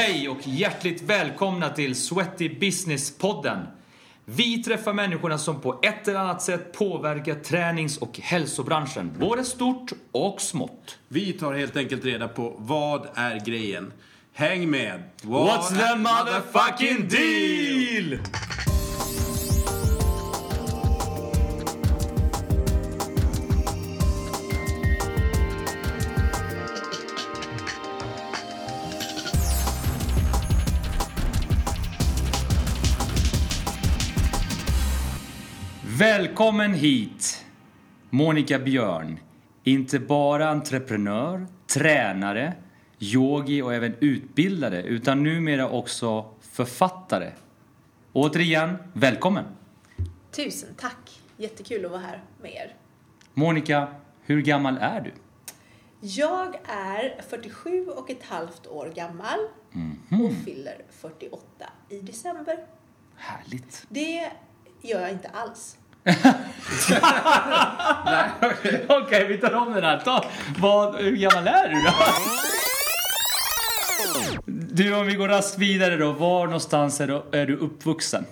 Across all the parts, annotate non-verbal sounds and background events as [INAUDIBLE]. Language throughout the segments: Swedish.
Hej och hjärtligt välkomna till Sweaty Business-podden. Vi träffar människorna som på ett eller annat sätt påverkar tränings och hälsobranschen, både stort och smått. Vi tar helt enkelt reda på vad är grejen. Häng med! What's the motherfucking deal? Välkommen hit, Monica Björn. Inte bara entreprenör, tränare, yogi och även utbildare, utan numera också författare. Återigen, välkommen! Tusen tack! Jättekul att vara här med er. Monica, hur gammal är du? Jag är 47 och ett halvt år gammal och fyller 48 i december. Härligt! Det gör jag inte alls. Okej, vi tar om den här. Ta, vad, hur gammal är du då? Du, om vi går raskt vidare då. Var någonstans är du, är du uppvuxen?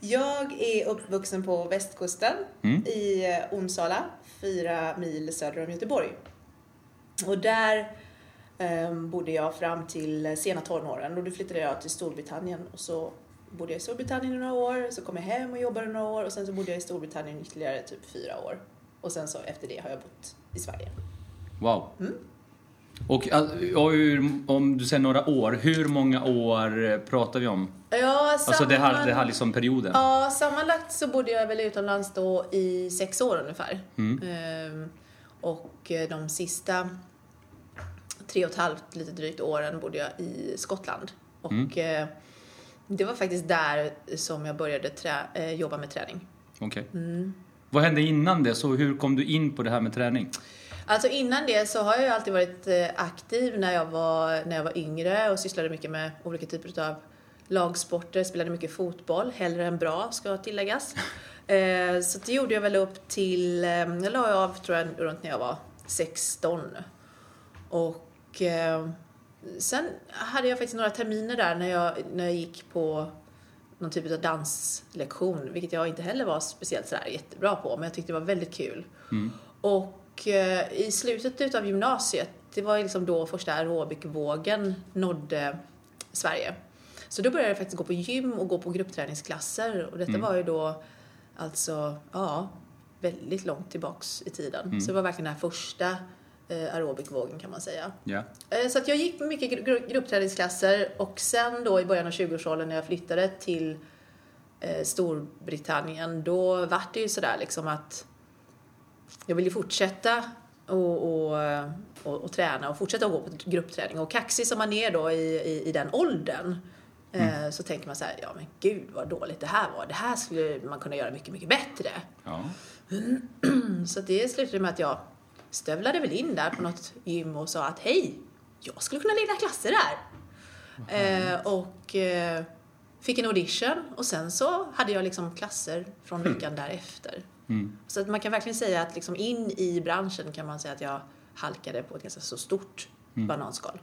Jag är uppvuxen på västkusten Mm. i eh, Onsala, fyra mil söder om Göteborg. Och där eh, bodde jag fram till sena tonåren och då flyttade jag till Storbritannien och så bodde jag i Storbritannien i några år, så kom jag hem och jobbade några år och sen så bodde jag i Storbritannien ytterligare typ fyra år. Och sen så efter det har jag bott i Sverige. Wow. Och, all- och hur, om du säger några år, hur många år eh, pratar vi om? Ja, Alltså det här, samman- det här liksom perioden. Ja, sammanlagt så bodde jag väl utomlands då i sex år ungefär. Mm. Ehm, och eh, de sista tre och ett halvt, lite drygt åren bodde jag i Skottland. Och Mm. Det var faktiskt där som jag började trä- eh, jobba med träning. Okej. Mm. Vad hände innan det? Så hur kom du in på det här med träning? Alltså innan det så har jag ju alltid varit eh, aktiv när jag var, när jag var yngre och sysslade mycket med olika typer av lagsporter, spelade mycket fotboll, hellre än bra ska tilläggas. [LAUGHS] Eh, Så det gjorde jag väl upp till, jag la av tror jag runt när jag var 16. Och sen hade jag faktiskt några terminer där när jag, när jag gick på någon typ av danslektion, vilket jag inte heller var speciellt sådär jättebra på, men jag tyckte det var väldigt kul. Och eh, i slutet utav gymnasiet, det var liksom då första aerobikvågen nådde Sverige. Så då började jag faktiskt gå på gym och gå på gruppträningsklasser och detta var ju då alltså, ja, väldigt långt tillbaks i tiden. Så det var verkligen den här första aerobikvågen kan man säga. Eh, Så att jag gick mycket gru- gru- gruppträningsklasser och sen då i början av 20-årsåldern när jag flyttade till eh, Storbritannien, då var det ju sådär liksom att jag ville fortsätta och, och, och, och träna och fortsätta att gå på gruppträning. Och kaxig som man är då i, i, i den åldern eh, så tänker man så här, ja men gud vad dåligt det här var. Det här skulle man kunna göra mycket, mycket bättre. ja. [CLEARS THROAT] Så det slutade med att jag stövlade väl in där på något gym och sa att hej, jag skulle kunna leda klasser där. Eh, och eh, fick en audition och sen så hade jag liksom klasser från veckan därefter. Så att man kan verkligen säga att liksom in i branschen kan man säga att jag halkade på ett ganska så stort bananskal.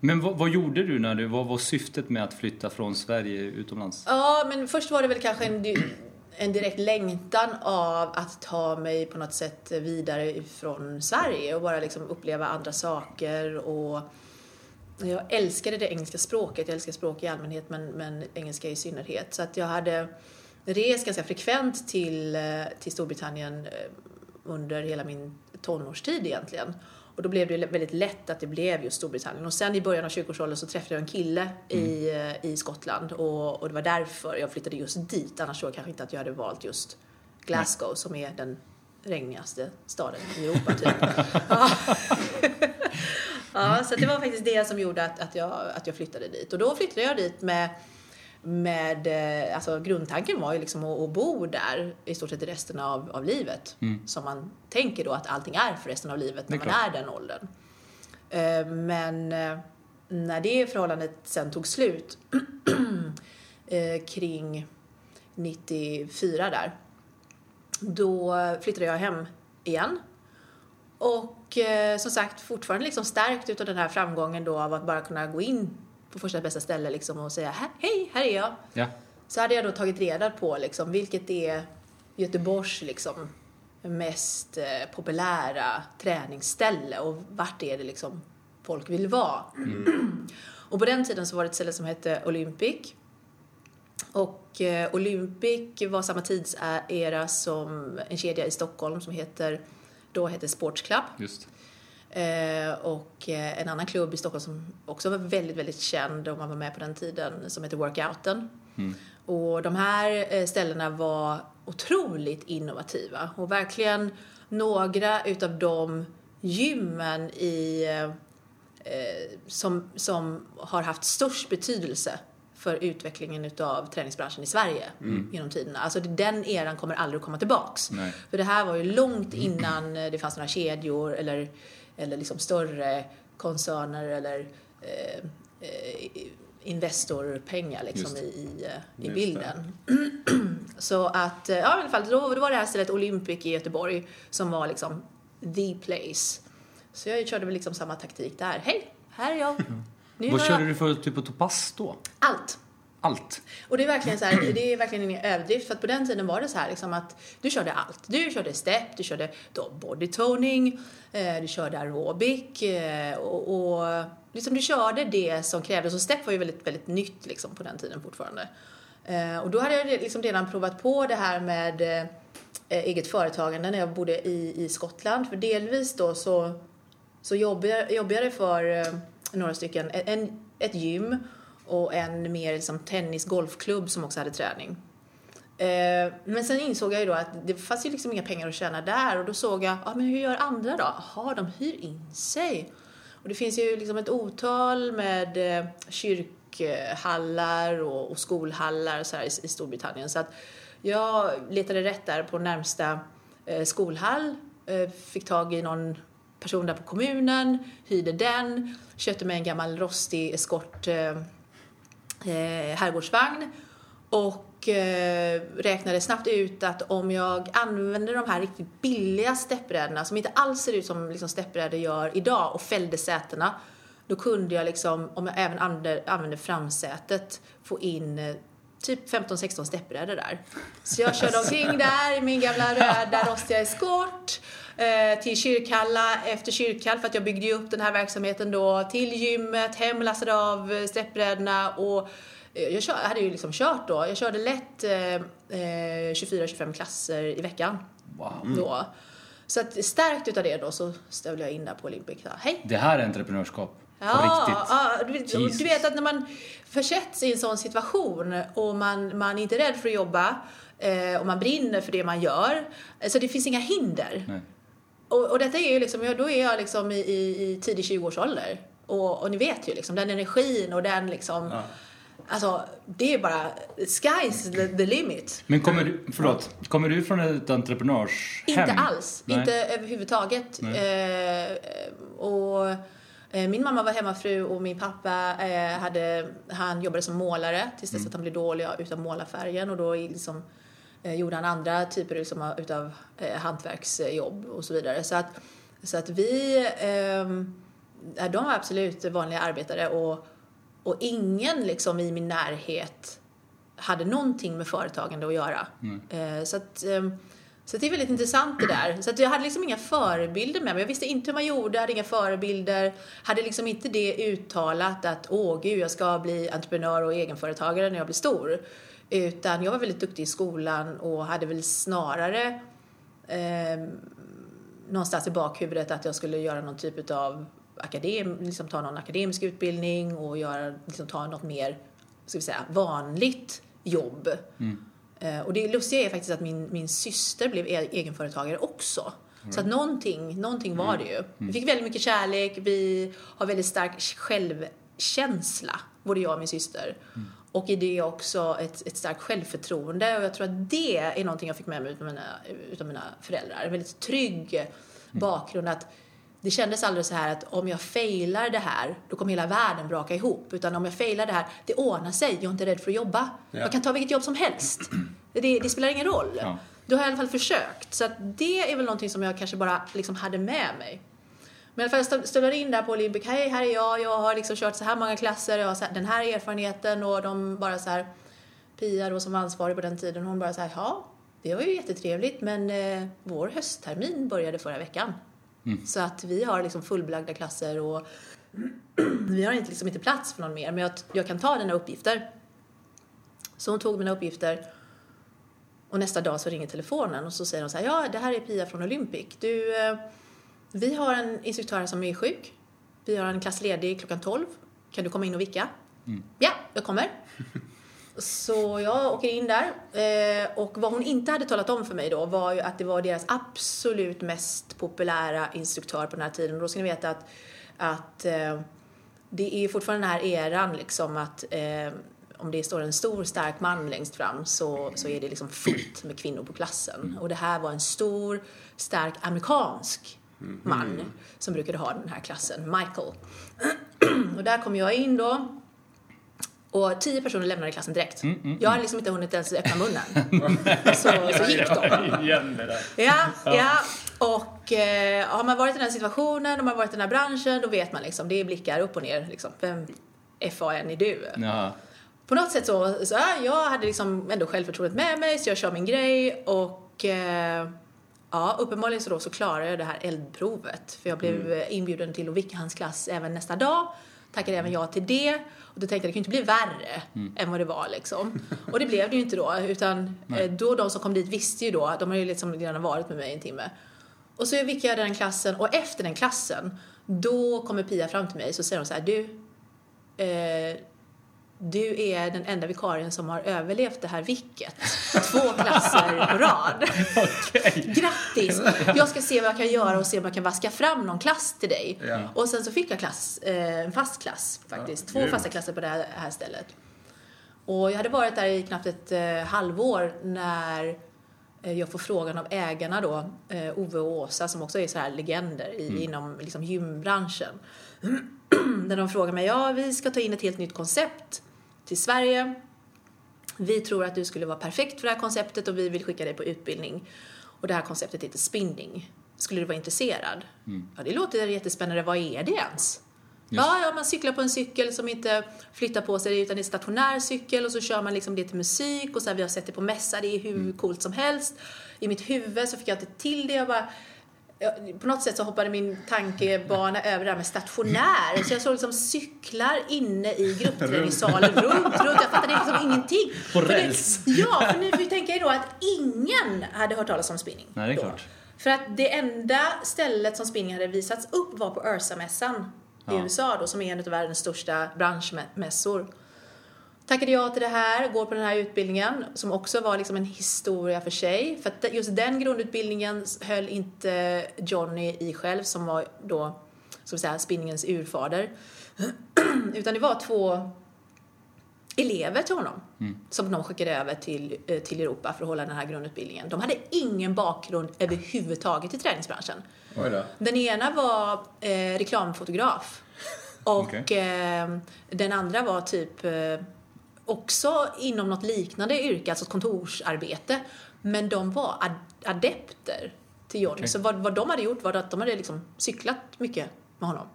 Men vad, vad gjorde du när du, vad var syftet med att flytta från Sverige utomlands? Ja, men först var det väl kanske en, en direkt längtan av att ta mig på något sätt vidare ifrån Sverige och bara liksom uppleva andra saker och jag älskade det engelska språket, jag älskar språk i allmänhet men, men engelska i synnerhet. Så att jag hade rest ganska frekvent till, eh, till Storbritannien eh, under hela min tonårstid egentligen. Och då blev det väldigt lätt att det blev just Storbritannien. Och sen i början av 20-årsåldern så träffade jag en kille i, eh, i Skottland och, och det var därför jag flyttade just dit. Annars tror jag kanske inte att jag hade valt just Glasgow som är den regnigaste staden i Europa [LAUGHS] typ. ja. [LAUGHS] ja, så det var faktiskt det som gjorde att, att, jag, att jag flyttade dit. Och då flyttade jag dit med med, eh, alltså grundtanken var ju liksom att, att bo där i stort sett resten av, av livet. Som man tänker då att allting är för resten av livet när man är den åldern. Eh, Men eh, när det förhållandet sen tog slut [CLEARS THROAT] kring 94 där, då flyttade jag hem igen. och som sagt fortfarande liksom stärkt utav den här framgången då av att bara kunna gå in på första bästa ställe liksom och säga "Här- hej, här är jag. Ja. Så hade jag då tagit reda på liksom, vilket är Göteborgs liksom, mest eh, populära träningsställe och vart är det liksom folk vill vara. [CLEARS THROAT] och på den tiden så var det ett ställe som hette Olympic. Och eh, Olympic var samma tidsera som en kedja i Stockholm som heter, då hette Sports Club. Just. Eh, och eh, en annan klubb i Stockholm som också var väldigt, väldigt känd om man var med på den tiden som heter Workouten. Och de här eh, ställena var otroligt innovativa och verkligen några utav de gymmen i, eh, som, som har haft störst betydelse för utvecklingen utav träningsbranschen i Sverige genom tiderna. Alltså den eran kommer aldrig att komma tillbaks. Nej. För det här var ju långt innan det fanns några kedjor eller, eller liksom större koncerner eller eh, eh, Investorpengar liksom i, i, eh, i bilden. [CLEARS THROAT] Så att, eh, ja i alla fall, då, då var det här stället Olympic i Göteborg som var liksom the place. Så jag körde väl liksom samma taktik där. Hej, här är jag. [LAUGHS] Nu Vad körde jag du för typ av pass då? allt. Allt? Och det är verkligen så här, det är verkligen ingen överdrift för att på den tiden var det så här liksom att du körde allt. Du körde step, du körde då bodytoning, eh, du körde aerobic eh, och, och liksom du körde det som krävdes. Och step var ju väldigt, väldigt nytt liksom på den tiden fortfarande. Eh, och då hade jag liksom redan provat på det här med eh, eget företagande när jag bodde i, i Skottland. För delvis då så, så jobbade, jobbade jag för eh, några stycken, en, ett gym och en mer liksom tennis-golfklubb som också hade träning. Eh, men sen insåg jag ju då att det fanns ju liksom inga pengar att tjäna där och då såg jag, ja men hur gör andra då? Jaha, de hyr in sig. Och det finns ju liksom ett otal med eh, kyrkhallar och, och skolhallar och så här i, i Storbritannien. Så att jag letade rätt där på närmsta eh, skolhall, eh, fick tag i någon person där på kommunen, hyrde den, köpte mig en gammal rostig eskort eh, eh, herrgårdsvagn. Och eh, räknade snabbt ut att om jag använde de här riktigt billiga steppbrädorna som inte alls ser ut som liksom steppbrädor gör idag och fällde sätena då kunde jag liksom, om jag även använde, använde framsätet, få in eh, typ 15-16 steppbrädor där. Så jag körde omkring där i min gamla röda rostiga eskort eh, till kyrkhalla efter kyrkhall för att jag byggde ju upp den här verksamheten då till gymmet, hem lastade av eh, steppbrädorna och eh, jag kör, hade ju liksom kört då. Jag körde lätt eh, eh, 24-25 klasser i veckan Wow. då. Så att stärkt utav det då så stövlade jag in där på Olympic. Hej! Det här är entreprenörskap. Ja, riktigt. ja du, du vet att när man försätts i en sån situation och man, man är inte rädd för att jobba eh, och man brinner för det man gör. Så det finns inga hinder. Nej. Och, och detta är ju liksom, ja, då är jag liksom i, i, i tidig 20-årsålder. Och, och ni vet ju liksom, den energin och den liksom, alltså det är bara, sky's the, the limit. Men kommer du, förlåt, kommer du från ett entreprenörshem? Inte alls, Nej. inte överhuvudtaget. Eh, och eh, min mamma var hemmafru och min pappa eh, hade, han jobbade som målare tills dess att han blev dålig utav målarfärgen och då liksom, eh, gjorde han andra typer liksom, av- utav eh, hantverksjobb och så vidare. Så att, så att vi, ehm, de var absolut vanliga arbetare och, och ingen liksom i min närhet hade någonting med företagande att göra. Eh, så att, ehm, så det är väldigt intressant det där. Så att jag hade liksom inga förebilder med mig. Jag visste inte hur man gjorde, hade inga förebilder. Hade liksom inte det uttalat att åh gud, jag ska bli entreprenör och egenföretagare när jag blir stor. Utan jag var väldigt duktig i skolan och hade väl snarare eh, någonstans i bakhuvudet att jag skulle göra någon typ av akadem, liksom ta någon akademisk utbildning och göra, liksom ta något mer, ska vi säga, vanligt jobb. Mm och det lustiga är faktiskt att min, min syster blev e- egenföretagare också. Så att någonting, någonting var det ju. Vi fick väldigt mycket kärlek, vi har väldigt stark självkänsla, både jag och min syster. Och i det också ett, ett starkt självförtroende och jag tror att det är någonting jag fick med mig utav mina, utav mina föräldrar. En väldigt trygg bakgrund att det kändes aldrig så här att om jag failar det här, då kommer hela världen braka ihop. Utan om jag failar det här, det ordnar sig. Jag är inte rädd för att jobba. Ja. Jag kan ta vilket jobb som helst. Det, det spelar ingen roll. Ja. då har jag i alla fall försökt. Så det är väl någonting som jag kanske bara liksom hade med mig. Men i alla fall jag stövlar in där på Olympic. Hej, här är jag. Jag har liksom kört så här många klasser. Jag har här, den här erfarenheten och de bara så här. Pia då som var ansvarig på den tiden, hon bara så här, ja, det var ju jättetrevligt men eh, vår hösttermin började förra veckan. Så att vi har liksom fullbelagda klasser och [CLEARS THROAT] vi har inte, liksom inte plats för någon mer. Men jag, jag kan ta dina uppgifter. Så hon tog mina uppgifter och nästa dag så ringer telefonen och så säger hon så här, ja det här är Pia från Olympic. Du, eh, vi har en instruktör som är sjuk. Vi har en klass ledig klockan 12. Kan du komma in och vicka? Ja, jag kommer. [LAUGHS] Så jag åker in där. Eh, och vad hon inte hade talat om för mig då var ju att det var deras absolut mest populära instruktör på den här tiden. Och då ska ni veta att, att eh, det är fortfarande den här eran liksom att eh, om det står en stor stark man längst fram så, så är det liksom fullt med kvinnor på klassen. Och det här var en stor stark amerikansk man som brukade ha den här klassen, Michael. [CLEARS THROAT] och där kom jag in då. Och tio personer lämnade klassen direkt. Jag hade liksom inte hunnit ens öppna munnen. [LAUGHS] så, så gick de. Igen det. Ja, ja. Och eh, har man varit i den här situationen, och man varit i den här branschen, då vet man liksom, det är blickar upp och ner liksom. Vem FAN är du? Ja. På något sätt så, så ja, jag hade liksom ändå självförtroendet med mig, så jag kör min grej och eh, ja, uppenbarligen så då så klarar jag det här eldprovet. För jag blev eh, inbjuden till att vicka hans klass även nästa dag. Tackade även ja till det. Och då tänkte jag, det kan ju inte bli värre än vad det var liksom. Och det blev det ju inte då, utan eh, då de som kom dit visste ju då, de har ju liksom redan varit med mig en timme. Och så vickade jag den klassen och efter den klassen, då kommer Pia fram till mig så säger hon så här, du, eh, du är den enda vikarien som har överlevt det här vicket. Två klasser på rad. [LAUGHS] Grattis! Jag ska se vad jag kan göra och se om jag kan vaska fram någon klass till dig. Ja. Och sen så fick jag klass, eh, en fast klass faktiskt. Ja, Två fasta klasser på det här, stället. Och jag hade varit där i knappt ett eh, halvår när eh, jag får frågan av ägarna då, Ove och Åsa som också är så här legender i, inom liksom, gymbranschen. [CLEARS THROAT] Där de frågar mig, ja vi ska ta in ett helt nytt koncept till Sverige. Vi tror att du skulle vara perfekt för det här konceptet och vi vill skicka dig på utbildning. Och det här konceptet heter spinning. Skulle du vara intresserad? Ja, det låter jättespännande. Vad är det ens? Ja, ja, man cyklar på en cykel som inte flyttar på sig utan det är en stationär cykel och så kör man liksom det till musik och så här, vi har sett det på mässa, det är hur coolt som helst. I mitt huvud så fick jag inte till det. Jag bara, på något sätt så hoppade min tankebana över det här med stationär. Så jag såg liksom cyklar inne i gruppträningssalen, runt, runt. Jag fattade liksom ingenting. På räls. Ja, för nu får vi tänka er då att ingen hade hört talas om spinning. Nej, det är då. klart. För att det enda stället som spinning hade visats upp var på Ursa-mässan i Ja. USA då, som är en av världens största branschmässor. Tackade jag till det här, går på den här utbildningen som också var liksom en historia för sig. För att just den grundutbildningen höll inte Johnny i själv som var då, ska vi säga, spinningens urfader. [CLEARS THROAT] Utan det var två elever till honom som de skickade över till, eh, till Europa för att hålla den här grundutbildningen. De hade ingen bakgrund överhuvudtaget i träningsbranschen. Den ena var eh, reklamfotograf [LAUGHS] och Okej. eh, den andra var typ eh, också inom något liknande yrke, alltså kontorsarbete. Men de var ad adepter till Johnny. Okej. Så vad, vad de hade gjort var att de hade liksom cyklat mycket med honom.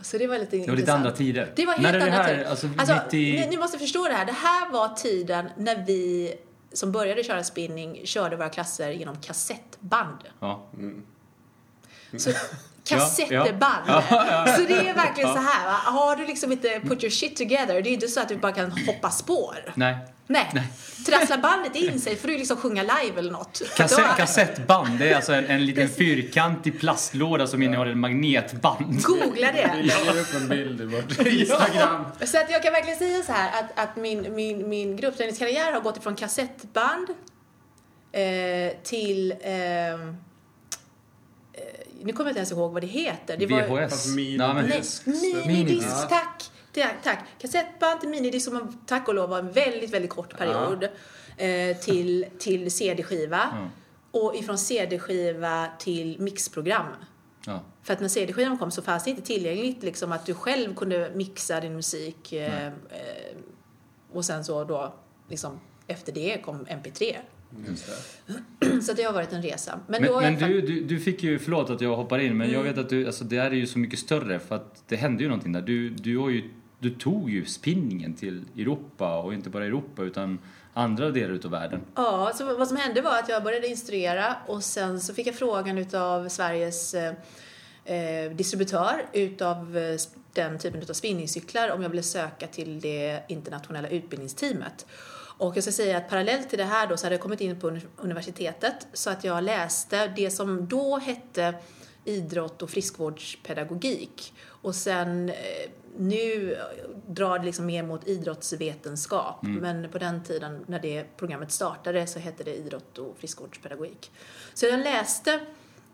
Så det var lite Det var lite intressant. andra tider. Det var helt När är det andra här? tider. Alltså, Alltså, 90... ni, ni måste förstå det här. Det här var tiden när vi som började köra spinning körde våra klasser genom kassettband. Ja. Så [LAUGHS] kassettband. Så det är verkligen så här. Va? Har du liksom inte put your shit together, det är inte så att du bara kan hoppa spår. Nej. Nej. Trasslar bandet in sig får du liksom sjunga live eller något. Kassett, kassettband, det är alltså en, en liten fyrkantig plastlåda som innehåller magnetband. Googla Vi det. lägger upp en bild i vårt Instagram. Så att jag kan verkligen säga så här att, att min, min, min gruppträningskarriär har gått ifrån kassettband eh, till ehm, eh, nu kommer jag inte ens ihåg vad det heter. Det var, VHS. Fast mini- Nej, minidisk, Minidisk. tack. tack! Tack. Kassettband till minidisk som tack och lov var en väldigt, väldigt kort period. Eh, till, till CD-skiva. Ja. Och ifrån CD-skiva till mixprogram. Ja. För att när CD-skivan kom så fanns det inte tillgängligt liksom att du själv kunde mixa din musik. Eh, eh, och sen så då, liksom, efter det kom MP3. Just det. Så det har varit en resa. Men, Men, men jag du, du, du fick ju, förlåt att jag hoppar in, men jag Mm. vet att du, alltså det här är ju så mycket större för att det hände ju någonting där. Du, du, har ju, du tog ju spinningen till Europa och inte bara Europa utan andra delar utav världen. Ja, så vad som hände var att jag började instruera och sen så fick jag frågan utav Sveriges eh, eh, distributör utav eh, den typen av spinningcyklar om jag ville söka till det internationella utbildningsteamet. Och jag ska säga att parallellt till det här då så hade jag kommit in på uni- universitetet så att jag läste det som då hette idrott och friskvårdspedagogik. Och sen eh, nu drar det liksom mer mot idrottsvetenskap. Men på den tiden när det programmet startade så hette det idrott och friskvårdspedagogik. Så jag läste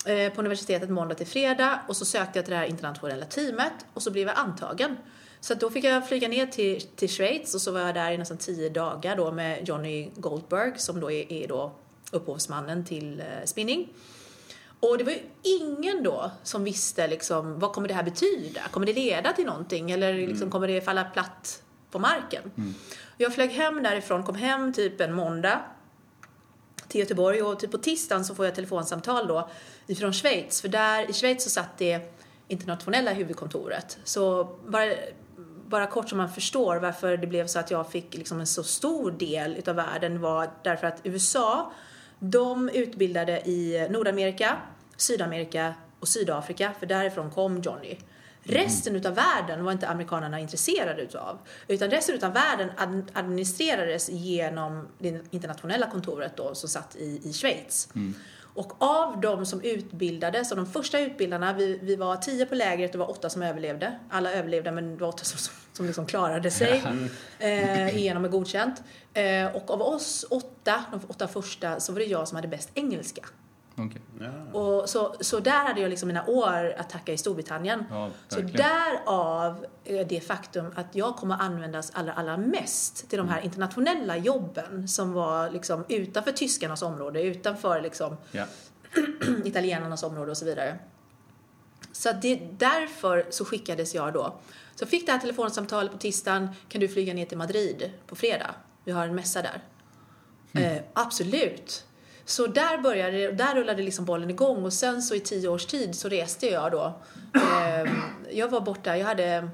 eh, på universitetet måndag till fredag och så sökte jag till det här internationella teamet och så blev jag antagen. Så då fick jag flyga ner till, till Schweiz och så var jag där i nästan tio dagar då med Johnny Goldberg som då är, är då upphovsmannen till eh, spinning. Och det var ju ingen då som visste liksom, vad kommer det här betyda? Kommer det leda till någonting eller liksom, kommer det falla platt på marken? Jag flög hem därifrån, kom hem typ en måndag till Göteborg och typ på tisdagen så får jag telefonsamtal då ifrån Schweiz. För där i Schweiz så satt det internationella huvudkontoret. Så bara, bara kort så man förstår varför det blev så att jag fick liksom en så stor del utav världen var därför att USA, de utbildade i Nordamerika, Sydamerika och Sydafrika, för därifrån kom Johnny. Resten utav världen var inte amerikanerna intresserade utav. Utan resten utav världen ad- administrerades genom det internationella kontoret då som satt i, i Schweiz. Och av de som utbildades, av de första utbildarna, vi, vi var tio på lägret, det var åtta som överlevde. Alla överlevde men det var åtta som, som, som liksom klarade sig [LAUGHS] eh, igenom med godkänt. Eh, och av oss åtta, de åtta första, så var det jag som hade bäst engelska. Okej. Ja. Och så, så där hade jag liksom mina år att tacka i Storbritannien. Ja, så därav eh, det faktum att jag kommer användas allra, allra mest till de här internationella jobben som var liksom utanför tyskarnas område, utanför liksom Ja. [CLEARS THROAT] italienarnas område och så vidare. Så det, därför så skickades jag då. Så jag fick det här telefonsamtalet på tisdagen. Kan du flyga ner till Madrid på fredag? Vi har en mässa där. Eh, absolut. Så där började det, där rullade liksom bollen igång och sen så i tio års tid så reste jag då. Eh, jag var borta, jag hade eh,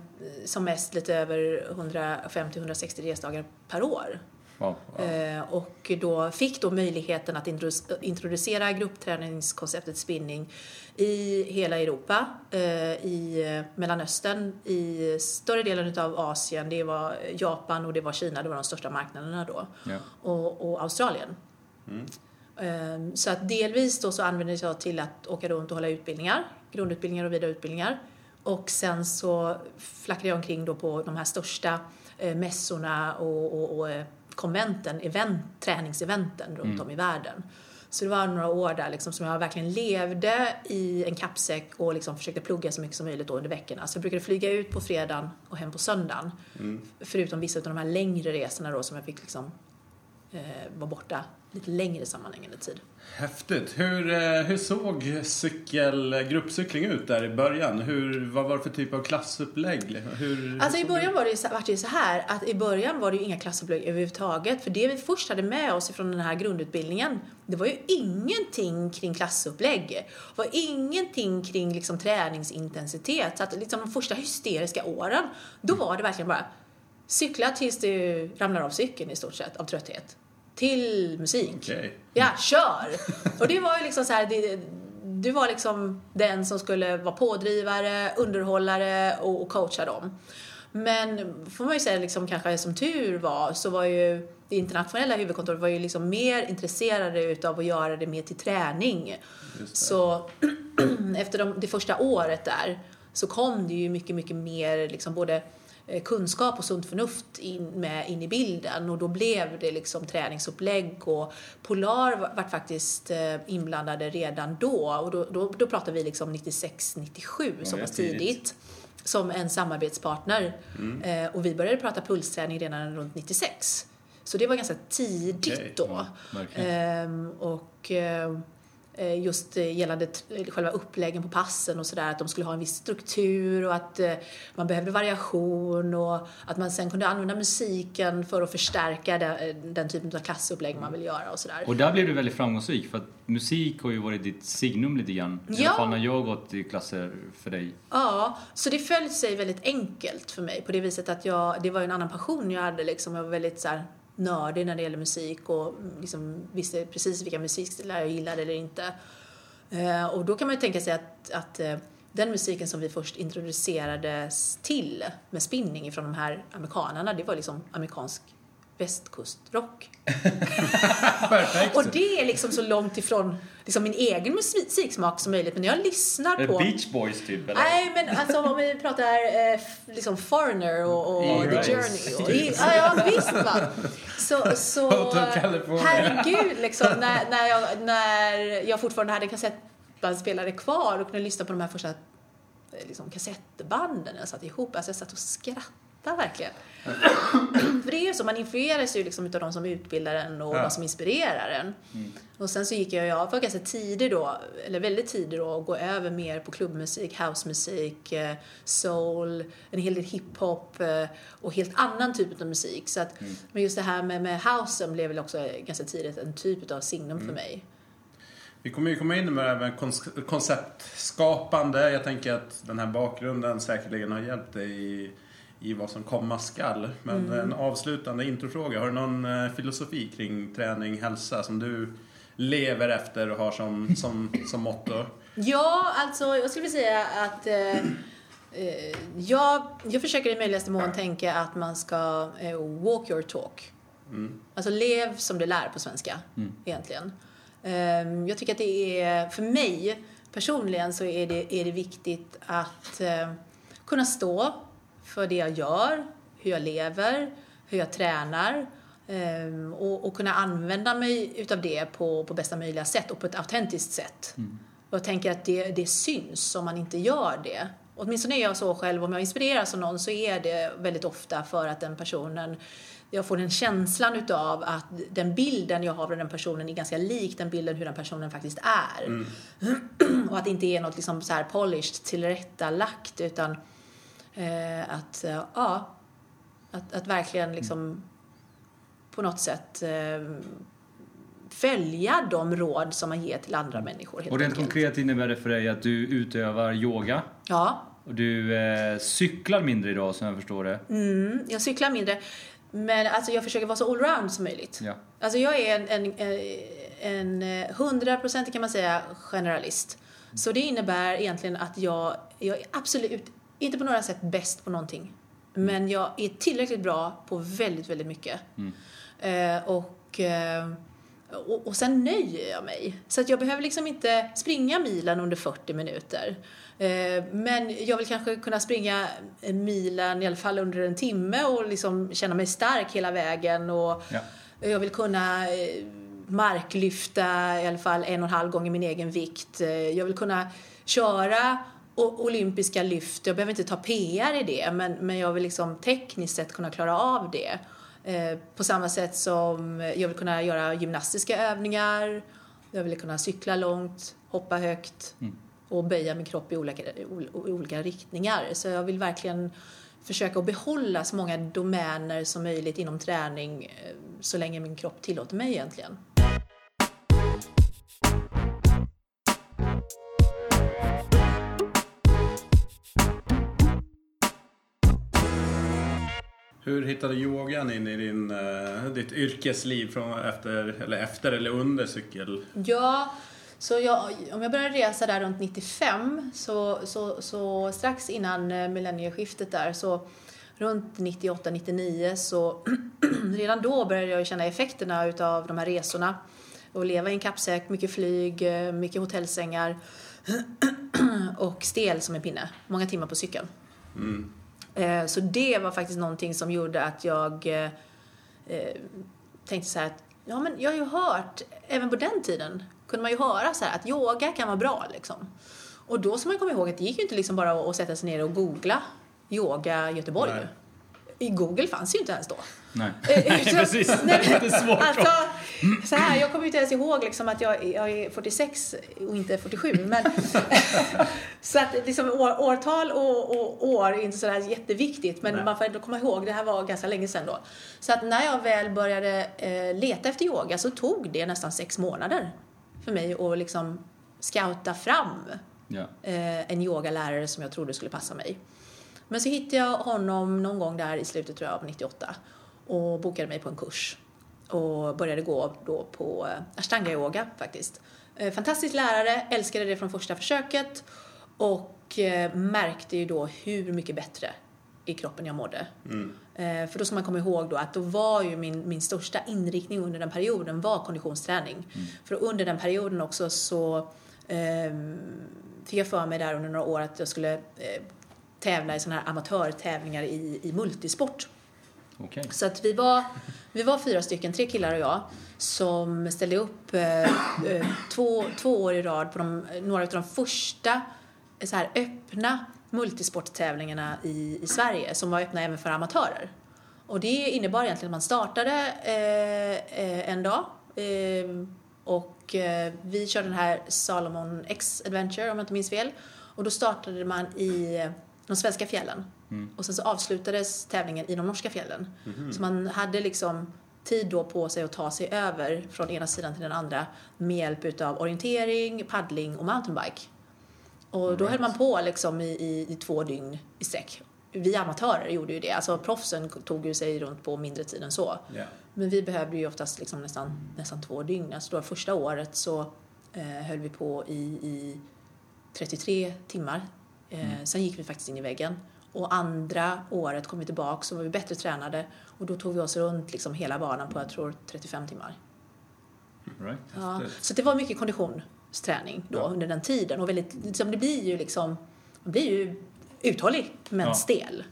som mest lite över 150-160 resdagar per år. Wow. Eh, och då fick då möjligheten att introdu- introducera gruppträningskonceptet spinning i hela Europa, eh, i eh, Mellanöstern, i större delen av Asien. Det var Japan och det var Kina, det var de största marknaderna då. Ja. Och, och Australien. Eh, Så att delvis då så användes jag till att åka runt och hålla utbildningar, grundutbildningar och vidareutbildningar. Och sen så flackade jag omkring då på de här största eh, mässorna och, och, och eh, konventen, event, träningseventen runt om i världen. Så det var några år där liksom som jag verkligen levde i en kappsäck och liksom försökte plugga så mycket som möjligt under veckorna. Så jag brukade flyga ut på fredagen och hem på söndagen. Förutom vissa av de här längre resorna då som jag fick liksom eh, vara borta lite längre sammanhängande tid. Häftigt. Hur, eh, hur såg cykel, gruppcykling ut där i början? Hur, vad var det för typ av klassupplägg? Hur, Alltså i början var det, ju så- vart det ju så här att i början var det ju inga klassupplägg överhuvudtaget. För det vi först hade med oss från den här grundutbildningen, det var ju ingenting kring klassupplägg. Det var ingenting kring liksom träningsintensitet. Så att liksom de första hysteriska åren, då var det verkligen bara cykla tills du ramlar av cykeln i stort sett av trötthet. Till musik. Okej. Ja, kör! Och det var ju liksom så här, det, du var liksom den som skulle vara pådrivare, underhållare och, och coacha dem. Men får man ju säga liksom kanske som tur var så var ju det internationella huvudkontoret var ju liksom mer intresserade utav att göra det mer till träning. Så [CLEARS THROAT] efter de, det första året där så kom det ju mycket, mycket mer liksom både kunskap och sunt förnuft in, med in i bilden och då blev det liksom träningsupplägg och Polar var, var faktiskt eh, inblandade redan då och då, då, då pratar vi liksom 96-97 så det är pass tidigt. tidigt som en samarbetspartner eh, och vi började prata pulsträning redan runt 96 så det var ganska tidigt Okej, då. ja. Ehm, och eh, just eh, gällande t- själva uppläggen på passen och sådär, att de skulle ha en viss struktur och att eh, man behövde variation och att man sen kunde använda musiken för att förstärka den, den typen av klassupplägg man vill göra och sådär. Och där blev du väldigt framgångsrik för att musik har ju varit ditt signum lite grann. I Ja. alla fall när jag har gått i klasser för dig. Ja, så det föll sig väldigt enkelt för mig på det viset att jag, det var ju en annan passion jag hade liksom. Jag var väldigt så här nördig när det gäller musik och mm, liksom visste precis vilka musikstilar jag gillade eller inte. Eh, och då kan man ju tänka sig att, att eh, den musiken som vi först introducerades till med spinning från de här amerikanerna, det var liksom amerikansk västkustrock. [LAUGHS] Och det är liksom så långt ifrån liksom min egen musiksmak som möjligt. Men när jag lyssnar på... Beach Boys typ eller? Nej, men alltså om vi pratar eh, liksom Foreigner och, och The. Journey. Och, i, ja, ja, visst va. Så, så [LAUGHS] herregud liksom när, när, jag, när jag fortfarande hade kassettbandspelare kvar och kunde lyssna på de här första eh, liksom, kassettbanden jag satt ihop. Alltså jag satt och skrattade verkligen. [CLEARS THROAT] För det är ju så, man influeras ju liksom utav de som utbildar en och Ja. de som inspirerar en. Och sen så gick jag, jag var ganska tidig då, eller väldigt tidig då, att gå över mer på klubbmusik, housemusik, eh, soul, en hel del hiphop eh, och helt annan typ av musik. Så att, Men just det här med, med housen blev väl också ganska tidigt en typ av signum för mig. Vi kommer ju komma in med även konceptskapande. Jag tänker att den här bakgrunden säkerligen har hjälpt dig i, i vad som komma skall. Men en avslutande introfråga. Har du någon eh, filosofi kring träning, hälsa som du lever efter och har som, som, som motto? Ja, alltså jag skulle säga att eh, eh, jag, jag försöker i möjligaste mån tänka att man ska eh, walk your talk. Alltså lev som du lär på svenska, egentligen. Ehm, jag tycker att det är, för mig personligen så är det, är det viktigt att eh, kunna stå för det jag gör, hur jag lever, hur jag tränar ehm, och, och kunna använda mig utav det på, på bästa möjliga sätt och på ett autentiskt sätt. Och jag tänker att det, det syns om man inte gör det. Åtminstone är jag så själv, om jag inspireras av någon så är det väldigt ofta för att den personen jag får den känslan utav att den bilden jag har av den personen är ganska lik den bilden hur den personen faktiskt är. [CLEARS THROAT] Och att det inte är något liksom så här polished, tillrättalagt utan eh, att, eh, ja, att, att verkligen liksom på något sätt eh, följa de råd som man ger till andra människor. Helt Och rent enkelt. konkret innebär det för dig att du utövar yoga Ja, och du eh, cyklar mindre idag som jag förstår det. mm, jag cyklar mindre. Men alltså jag försöker vara så allround som möjligt. Ja. Alltså jag är en, en, en, en 100% kan man säga generalist. Så det innebär egentligen att jag, jag är absolut inte på några sätt bäst på någonting. Men jag är tillräckligt bra på väldigt, väldigt mycket. Eh, och, eh, och, och sen nöjer jag mig. Så att jag behöver liksom inte springa milen under 40 minuter. Eh, men jag vill kanske kunna springa milen i alla fall under en timme och liksom känna mig stark hela vägen. Och Ja. jag vill kunna eh, marklyfta i alla fall en och en halv gånger min egen vikt. Eh, Jag vill kunna köra olympiska lyft. Jag behöver inte ta PR i det, men, men jag vill liksom tekniskt sett kunna klara av det. Eh, På samma sätt som jag vill kunna göra gymnastiska övningar. Jag vill kunna cykla långt, hoppa högt och böja min kropp i olika, i olika riktningar. Så jag vill verkligen försöka att behålla så många domäner som möjligt inom träning eh, så länge min kropp tillåter mig egentligen. Hur hittade yogan in i din, eh, ditt yrkesliv från efter, eller efter eller under cykel? Ja, så jag, om jag började resa där runt 95, så, så, så strax innan eh, millennieskiftet där, så runt 98-99 så [CLEARS THROAT] redan då började jag känna effekterna utav de här resorna. Och leva i en kappsäck, mycket flyg, eh, mycket hotellsängar [CLEARS THROAT] och stel som en pinne. Många timmar på cykeln. Eh, Så det var faktiskt någonting som gjorde att jag eh, eh, tänkte så här att ja, men jag har ju hört, även på den tiden kunde man ju höra så här att yoga kan vara bra liksom. Och då ska man komma ihåg att det gick ju inte liksom bara att sätta sig ner och googla yoga Göteborg. Nej. i Google fanns ju inte ens då. Nej, Eh, Nej [LAUGHS] så- precis. [LAUGHS] nej, Det är lite svårt. Alltså, så här, jag kommer inte ens ihåg liksom att jag, jag är 46 och inte 47. Men, [LAUGHS] så att liksom år, årtal och, och år är inte sådär jätteviktigt. Men Nej. man får ändå komma ihåg, det här var ganska länge sedan då. Så att när jag väl började eh, leta efter yoga så tog det nästan sex månader för mig att liksom scouta fram Ja. eh, en yogalärare som jag trodde skulle passa mig. Men så hittade jag honom någon gång där i slutet tror jag, av 98 och bokade mig på en kurs och började gå då på eh, ashtanga yoga faktiskt. Eh, Fantastisk lärare, älskade det från första försöket och eh, märkte ju då hur mycket bättre i kroppen jag mådde. Eh, För då ska man komma ihåg då att då var ju min, min största inriktning under den perioden var konditionsträning. För under den perioden också så ehm, fick jag för mig där under några år att jag skulle eh, tävla i sådana här amatörtävlingar i, i multisport. Okay. Så att vi var, vi var fyra stycken, tre killar och jag, som ställde upp eh, eh två, två år i rad på de, några av de första eh, så här, öppna multisporttävlingarna i, i Sverige som var öppna även för amatörer. Och det innebar egentligen att man startade eh, eh en dag eh, och eh, vi körde den här Salomon X Adventure om jag inte minns fel. Och då startade man i de svenska fjällen. Och sen så avslutades tävlingen i de norska fjällen. Så man hade liksom tid då på sig att ta sig över från ena sidan till den andra med hjälp utav orientering, paddling och mountainbike. Och då höll man på liksom i, i, i två dygn i sträck. Vi amatörer gjorde ju det. Alltså proffsen tog ju sig runt på mindre tid än så. Ja. Men vi behövde ju oftast liksom nästan, nästan två dygn. Alltså då första året så eh, höll vi på i, i 33 timmar. Eh, Sen gick vi faktiskt in i väggen. Och andra året kom vi tillbaka så var vi bättre tränade och då tog vi oss runt liksom hela banan på jag tror 35 timmar. Right. Ja, så det var mycket konditionsträning då Ja. under den tiden och väldigt, liksom, det blir ju liksom, man blir ju uthållig men Ja. stel.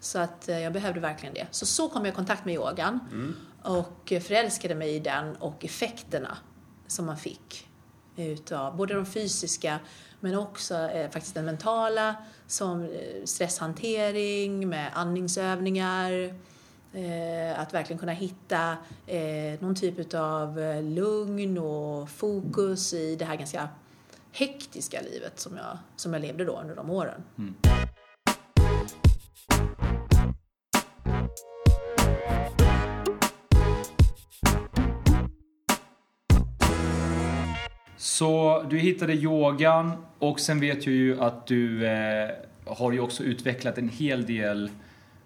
Så att eh, jag behövde verkligen det. Så så kom jag i kontakt med yogan Mm. och förälskade mig i den och effekterna som man fick utav både de fysiska men också eh, faktiskt den mentala som eh, stresshantering med andningsövningar eh, att verkligen kunna hitta eh, någon typ av eh, lugn och fokus i det här ganska hektiska livet som jag, som jag levde då under de åren. Mm. Så du hittade yogan och sen vet jag ju att du eh, har ju också utvecklat en hel del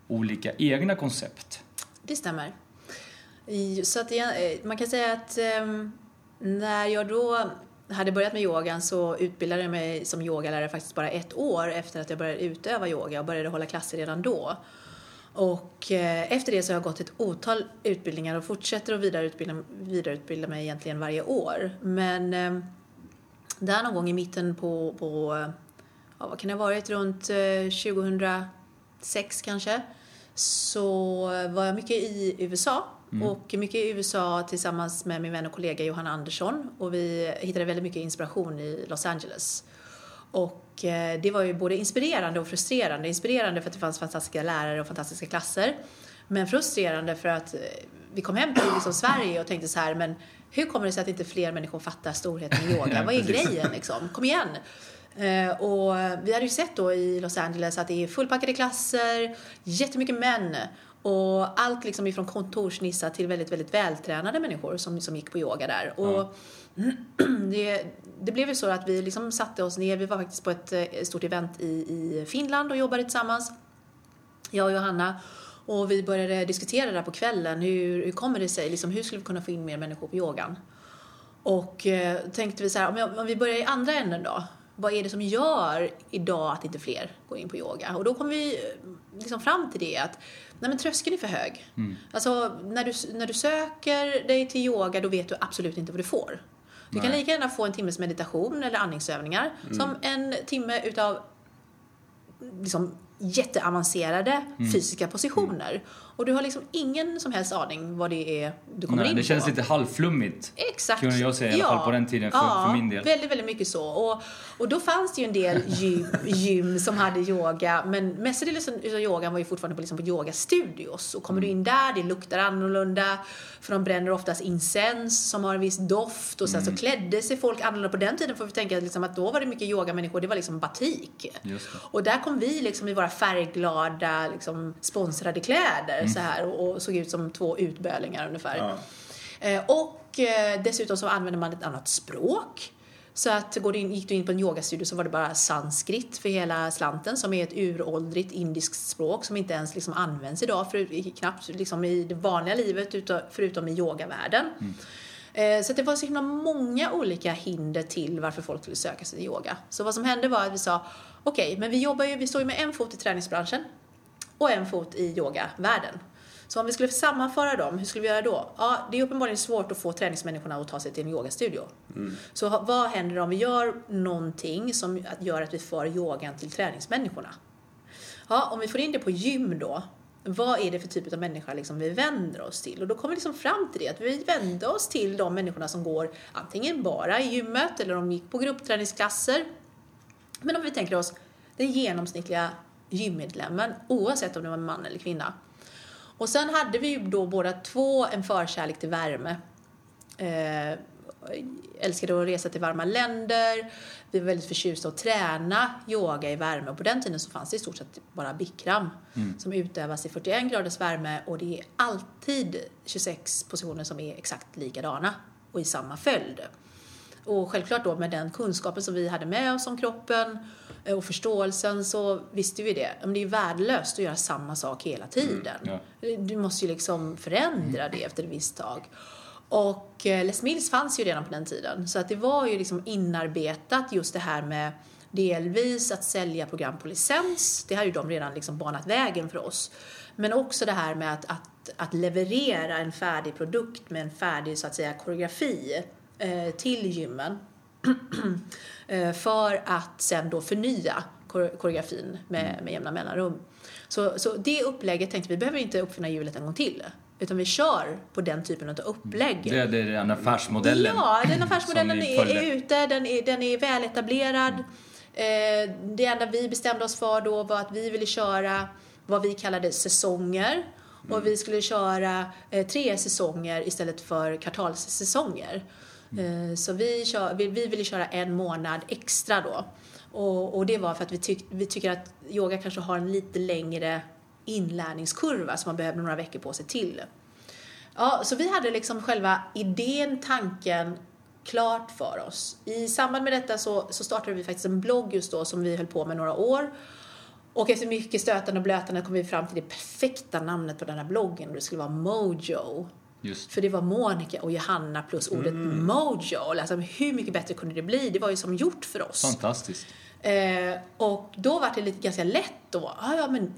olika egna koncept. Det stämmer. Så att jag, man kan säga att eh, när jag då hade börjat med yogan så utbildade jag mig som yogalärare faktiskt bara ett år efter att jag började utöva yoga och började hålla klasser redan då. Och eh, efter det så har jag gått ett otal utbildningar och fortsätter att vidareutbilda, vidareutbilda mig egentligen varje år. Men eh, där någon gång i mitten på, på eh, ja, vad kan det ha varit, runt eh, 2006 kanske, så var jag mycket i USA. Och mycket i USA tillsammans med min vän och kollega Johanna Andersson. Och vi hittade väldigt mycket inspiration i Los Angeles. Och eh, det var ju både inspirerande och frustrerande. Inspirerande för att det fanns fantastiska lärare och fantastiska klasser. Men frustrerande för att eh, vi kom hem till liksom Sverige och tänkte så här, men hur kommer det sig att inte fler människor fattar storheten i yoga? Vad är [LAUGHS] grejen liksom? Kom igen! Eh, och vi hade ju sett då i Los Angeles att det är fullpackade klasser, jättemycket män och allt liksom ifrån kontorsnissar till väldigt, väldigt vältränade människor som, som gick på yoga där. Och [CLEARS THROAT] det, det blev ju så att vi liksom satte oss ner, vi var faktiskt på ett eh, stort event i, i Finland och jobbade tillsammans, jag och Johanna. Och vi började diskutera där på kvällen, hur, hur kommer det sig, liksom, hur skulle vi kunna få in mer människor på yogan? Och eh, tänkte vi så här, om, jag, om vi börjar i andra änden då, vad är det som gör idag att inte fler går in på yoga? Och då kom vi eh, liksom fram till det att nej men tröskeln är för hög. Alltså när du, när du söker dig till yoga då vet du absolut inte vad du får. Du kan Nej. lika gärna få en timmes meditation eller andningsövningar som en timme utav liksom jätteavancerade Mm. fysiska positioner. Och du har liksom ingen som helst aning vad det är du kommer Nej, in det känns på. lite halvflummigt. Exakt. Kunde jag säga i alla fall på den tiden, för- ja, för min del. väldigt, väldigt mycket så. Och, och då fanns det ju en del [LAUGHS] gym, gym som hade yoga, men mestadels av yogan var ju fortfarande på, liksom på yogastudios. Och kommer du Mm. in där, det luktar annorlunda, för de bränner oftast incens som har en viss doft och sen Mm. så klädde sig folk annorlunda. På den tiden får vi tänka liksom att då var det mycket yogamänniskor, det var liksom batik. Det. Och där kom vi liksom i våra färgglada, liksom sponsrade kläder Mm. så här och, och såg ut som två utbölingar ungefär. Ja. Eh, Och eh, dessutom så använder man ett annat språk. Så att går du in, gick du in på en yogastudio så var det bara sanskrit för hela slanten som är ett uråldrigt indiskt språk som inte ens liksom används idag, för, knappt liksom i det vanliga livet utom, förutom i yogavärlden. Eh, Så det var så himla många olika hinder till varför folk skulle söka sig till yoga. Så vad som hände var att vi sa, okej, men vi jobbar ju, vi står ju med en fot i träningsbranschen och en fot i yogavärlden. Så om vi skulle sammanföra dem, hur skulle vi göra då? Ja, det är uppenbarligen svårt att få träningsmänniskorna att ta sig till en yogastudio. Så ha- vad händer om vi gör någonting som gör att vi för yogan till träningsmänniskorna? Ja, om vi får in det på gym då, vad är det för typ av människa liksom vi vänder oss till? Och då kommer vi liksom fram till det, att vi vänder oss till de människorna som går antingen bara i gymmet eller de gick på gruppträningsklasser. Men om vi tänker oss den genomsnittliga gymmedlemmen, oavsett om det var man eller kvinna. Och sen hade vi ju då båda två en förkärlek till värme. Eh, älskade att resa till varma länder. Vi var väldigt förtjusta att träna yoga i värme. Och på den tiden så fanns det i stort sett bara bikram som utövas i 41 graders värme och det är alltid 26 positioner som är exakt likadana och i samma följd. Och självklart då med den kunskapen som vi hade med oss om kroppen och förståelsen så visste vi det. Men det är ju värdelöst att göra samma sak hela tiden. ja. Du måste ju liksom förändra det efter ett visst tag. Och eh, Les Mills fanns ju redan på den tiden. Så att det var ju liksom inarbetat just det här med delvis att sälja program på licens. Det har ju de redan liksom banat vägen för oss. Men också det här med att, att, att leverera en färdig produkt med en färdig så att säga koreografi eh, till gymmen. [CLEARS THROAT] Eh, för att sen då förnya kore- koreografin med, med jämna mellanrum. Så, så det upplägget tänkte vi behöver inte uppfinna hjulet en gång till. Utan vi kör på den typen av upplägg. Det är den affärsmodellen. Ja, den affärsmodellen är, ute, den är, den är väletablerad. Eh, det enda vi bestämde oss för då var att vi ville köra vad vi kallade säsonger. Och vi skulle köra eh, tre säsonger istället för kvartalssäsonger. Mm. Eh, så vi, kör, vi, vi ville köra en månad extra då. Och, och det var för att vi, tyck, vi tycker att yoga kanske har en lite längre inlärningskurva som man behöver några veckor på sig till. Ja, så vi hade liksom själva idén, tanken klart för oss. I samband med detta så, så startade vi faktiskt en blogg just då som vi höll på med några år. Och efter mycket stötande och blötande kom vi fram till det perfekta namnet på den här bloggen och det skulle vara Mojo. Just. För det var Monica och Johanna plus ordet Mojo. Alltså hur mycket bättre kunde det bli? Det var ju som gjort för oss. Fantastiskt. Eh, och då var det lite ganska lätt då. Ah, ja, men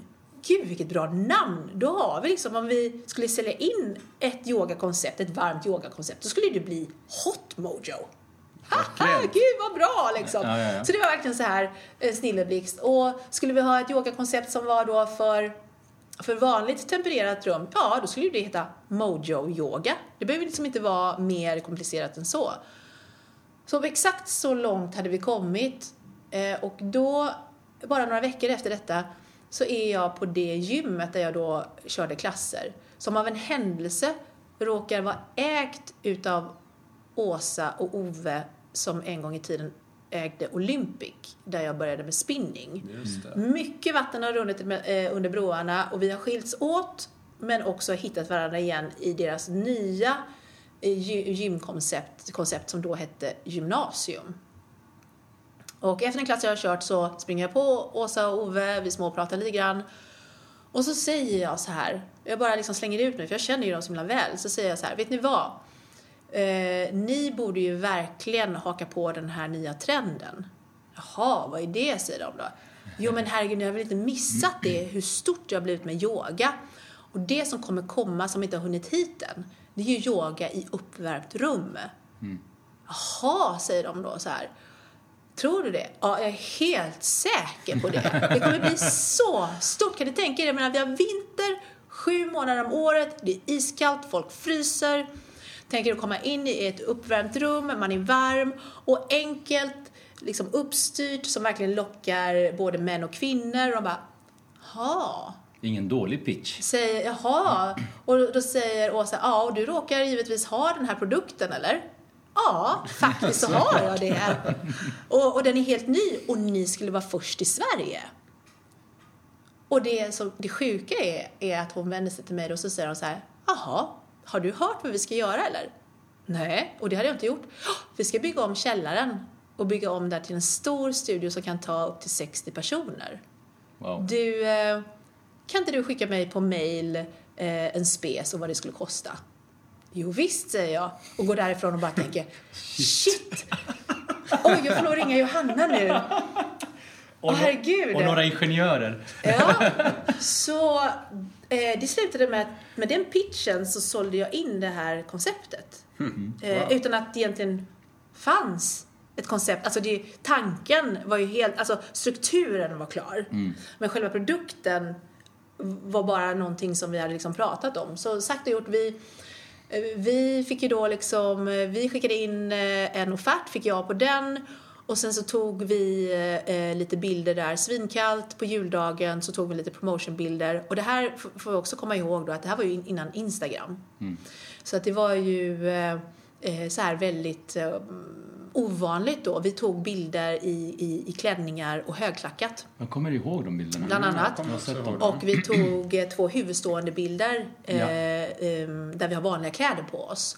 gud vilket bra namn. Då har vi liksom, om vi skulle sälja in ett yogakoncept, ett varmt yogakoncept, då skulle det bli Hot Mojo. Haha, gud vad bra liksom. Ja, ja, ja. Så det var verkligen så här en snilleblixt. Och skulle vi ha ett yogakoncept som var då för för vanligt tempererat rum, ja då skulle det heta Mojo Yoga. Det behöver liksom inte vara mer komplicerat än så. Så exakt så långt hade vi kommit eh, och då, bara några veckor efter detta, så är jag på det gymmet där jag då körde klasser. Som av en händelse råkar vara ägt utav Åsa och Ove som en gång i tiden ägde Olympic, där jag började med spinning. Mycket vatten har runnit eh, under broarna och vi har skilts åt men också hittat varandra igen i deras nya eh, gy- gymkoncept koncept som då hette gymnasium. Och efter en klass jag har kört så springer jag på Åsa och Ove, vi småpratar lite grann. Och så säger jag så här, jag bara liksom slänger ut mig för jag känner ju dem så himla väl. Så säger jag så här, vet ni vad? Eh, ni borde ju verkligen haka på den här nya trenden. Jaha, vad är det? säger de då. Jo men herregud, ni har väl inte missat det, hur stort det har blivit med yoga. Och det som kommer komma, som inte har hunnit hit än, det är ju yoga i uppvärmt rum. Jaha, säger de då så här. Tror du det? Ja, jag är helt säker på det. Det kommer bli så stort. Kan ni tänka er? Jag menar, vi har vinter, sju månader om året, det är iskallt, folk fryser. Tänker att komma in i ett uppvärmt rum, man är varm och enkelt, liksom uppstyrt som verkligen lockar både män och kvinnor. Och de bara, ha. Ingen dålig pitch. Säger, jaha. Och då säger Åsa, ja, och du råkar givetvis ha den här produkten, eller? Ja, faktiskt så [LAUGHS] har jag det. Och, och den är helt ny och ni skulle vara först i Sverige. Och det, som, det sjuka är, är att hon vänder sig till mig och så säger hon så här, jaha, har du hört vad vi ska göra eller? Nej, och det hade jag inte gjort. Vi ska bygga om källaren och bygga om där till en stor studio som kan ta upp till 60 personer. Wow. Du, eh, kan inte du skicka mig på mail eh, en spes och vad det skulle kosta? Jo visst, säger jag och går därifrån och bara tänker [LAUGHS] shit! Oj, jag får nog ringa Johanna nu. Åh herregud. Och några ingenjörer. Ja, [LAUGHS] så eh, det slutade med att med den pitchen så sålde jag in det här konceptet. Eh, Utan att det egentligen fanns ett koncept. Alltså det, tanken var ju helt, alltså strukturen var klar. Men själva produkten var bara någonting som vi hade liksom pratat om. Så sagt och gjort, vi, eh, vi fick ju då liksom, eh, vi skickade in en offert, fick jag på den. Och sen så tog vi eh, lite bilder där, svinkallt på juldagen så tog vi lite promotionbilder. Och det här får vi också komma ihåg då att det här var ju in- innan Instagram. Så att det var ju eh, eh, så här väldigt eh, ovanligt då. Vi tog bilder i, i, i klänningar och högklackat Jag kommer ihåg de bilderna. bland annat. Och vi tog eh, två huvudstående bilder eh, Ja. där vi har vanliga kläder på oss.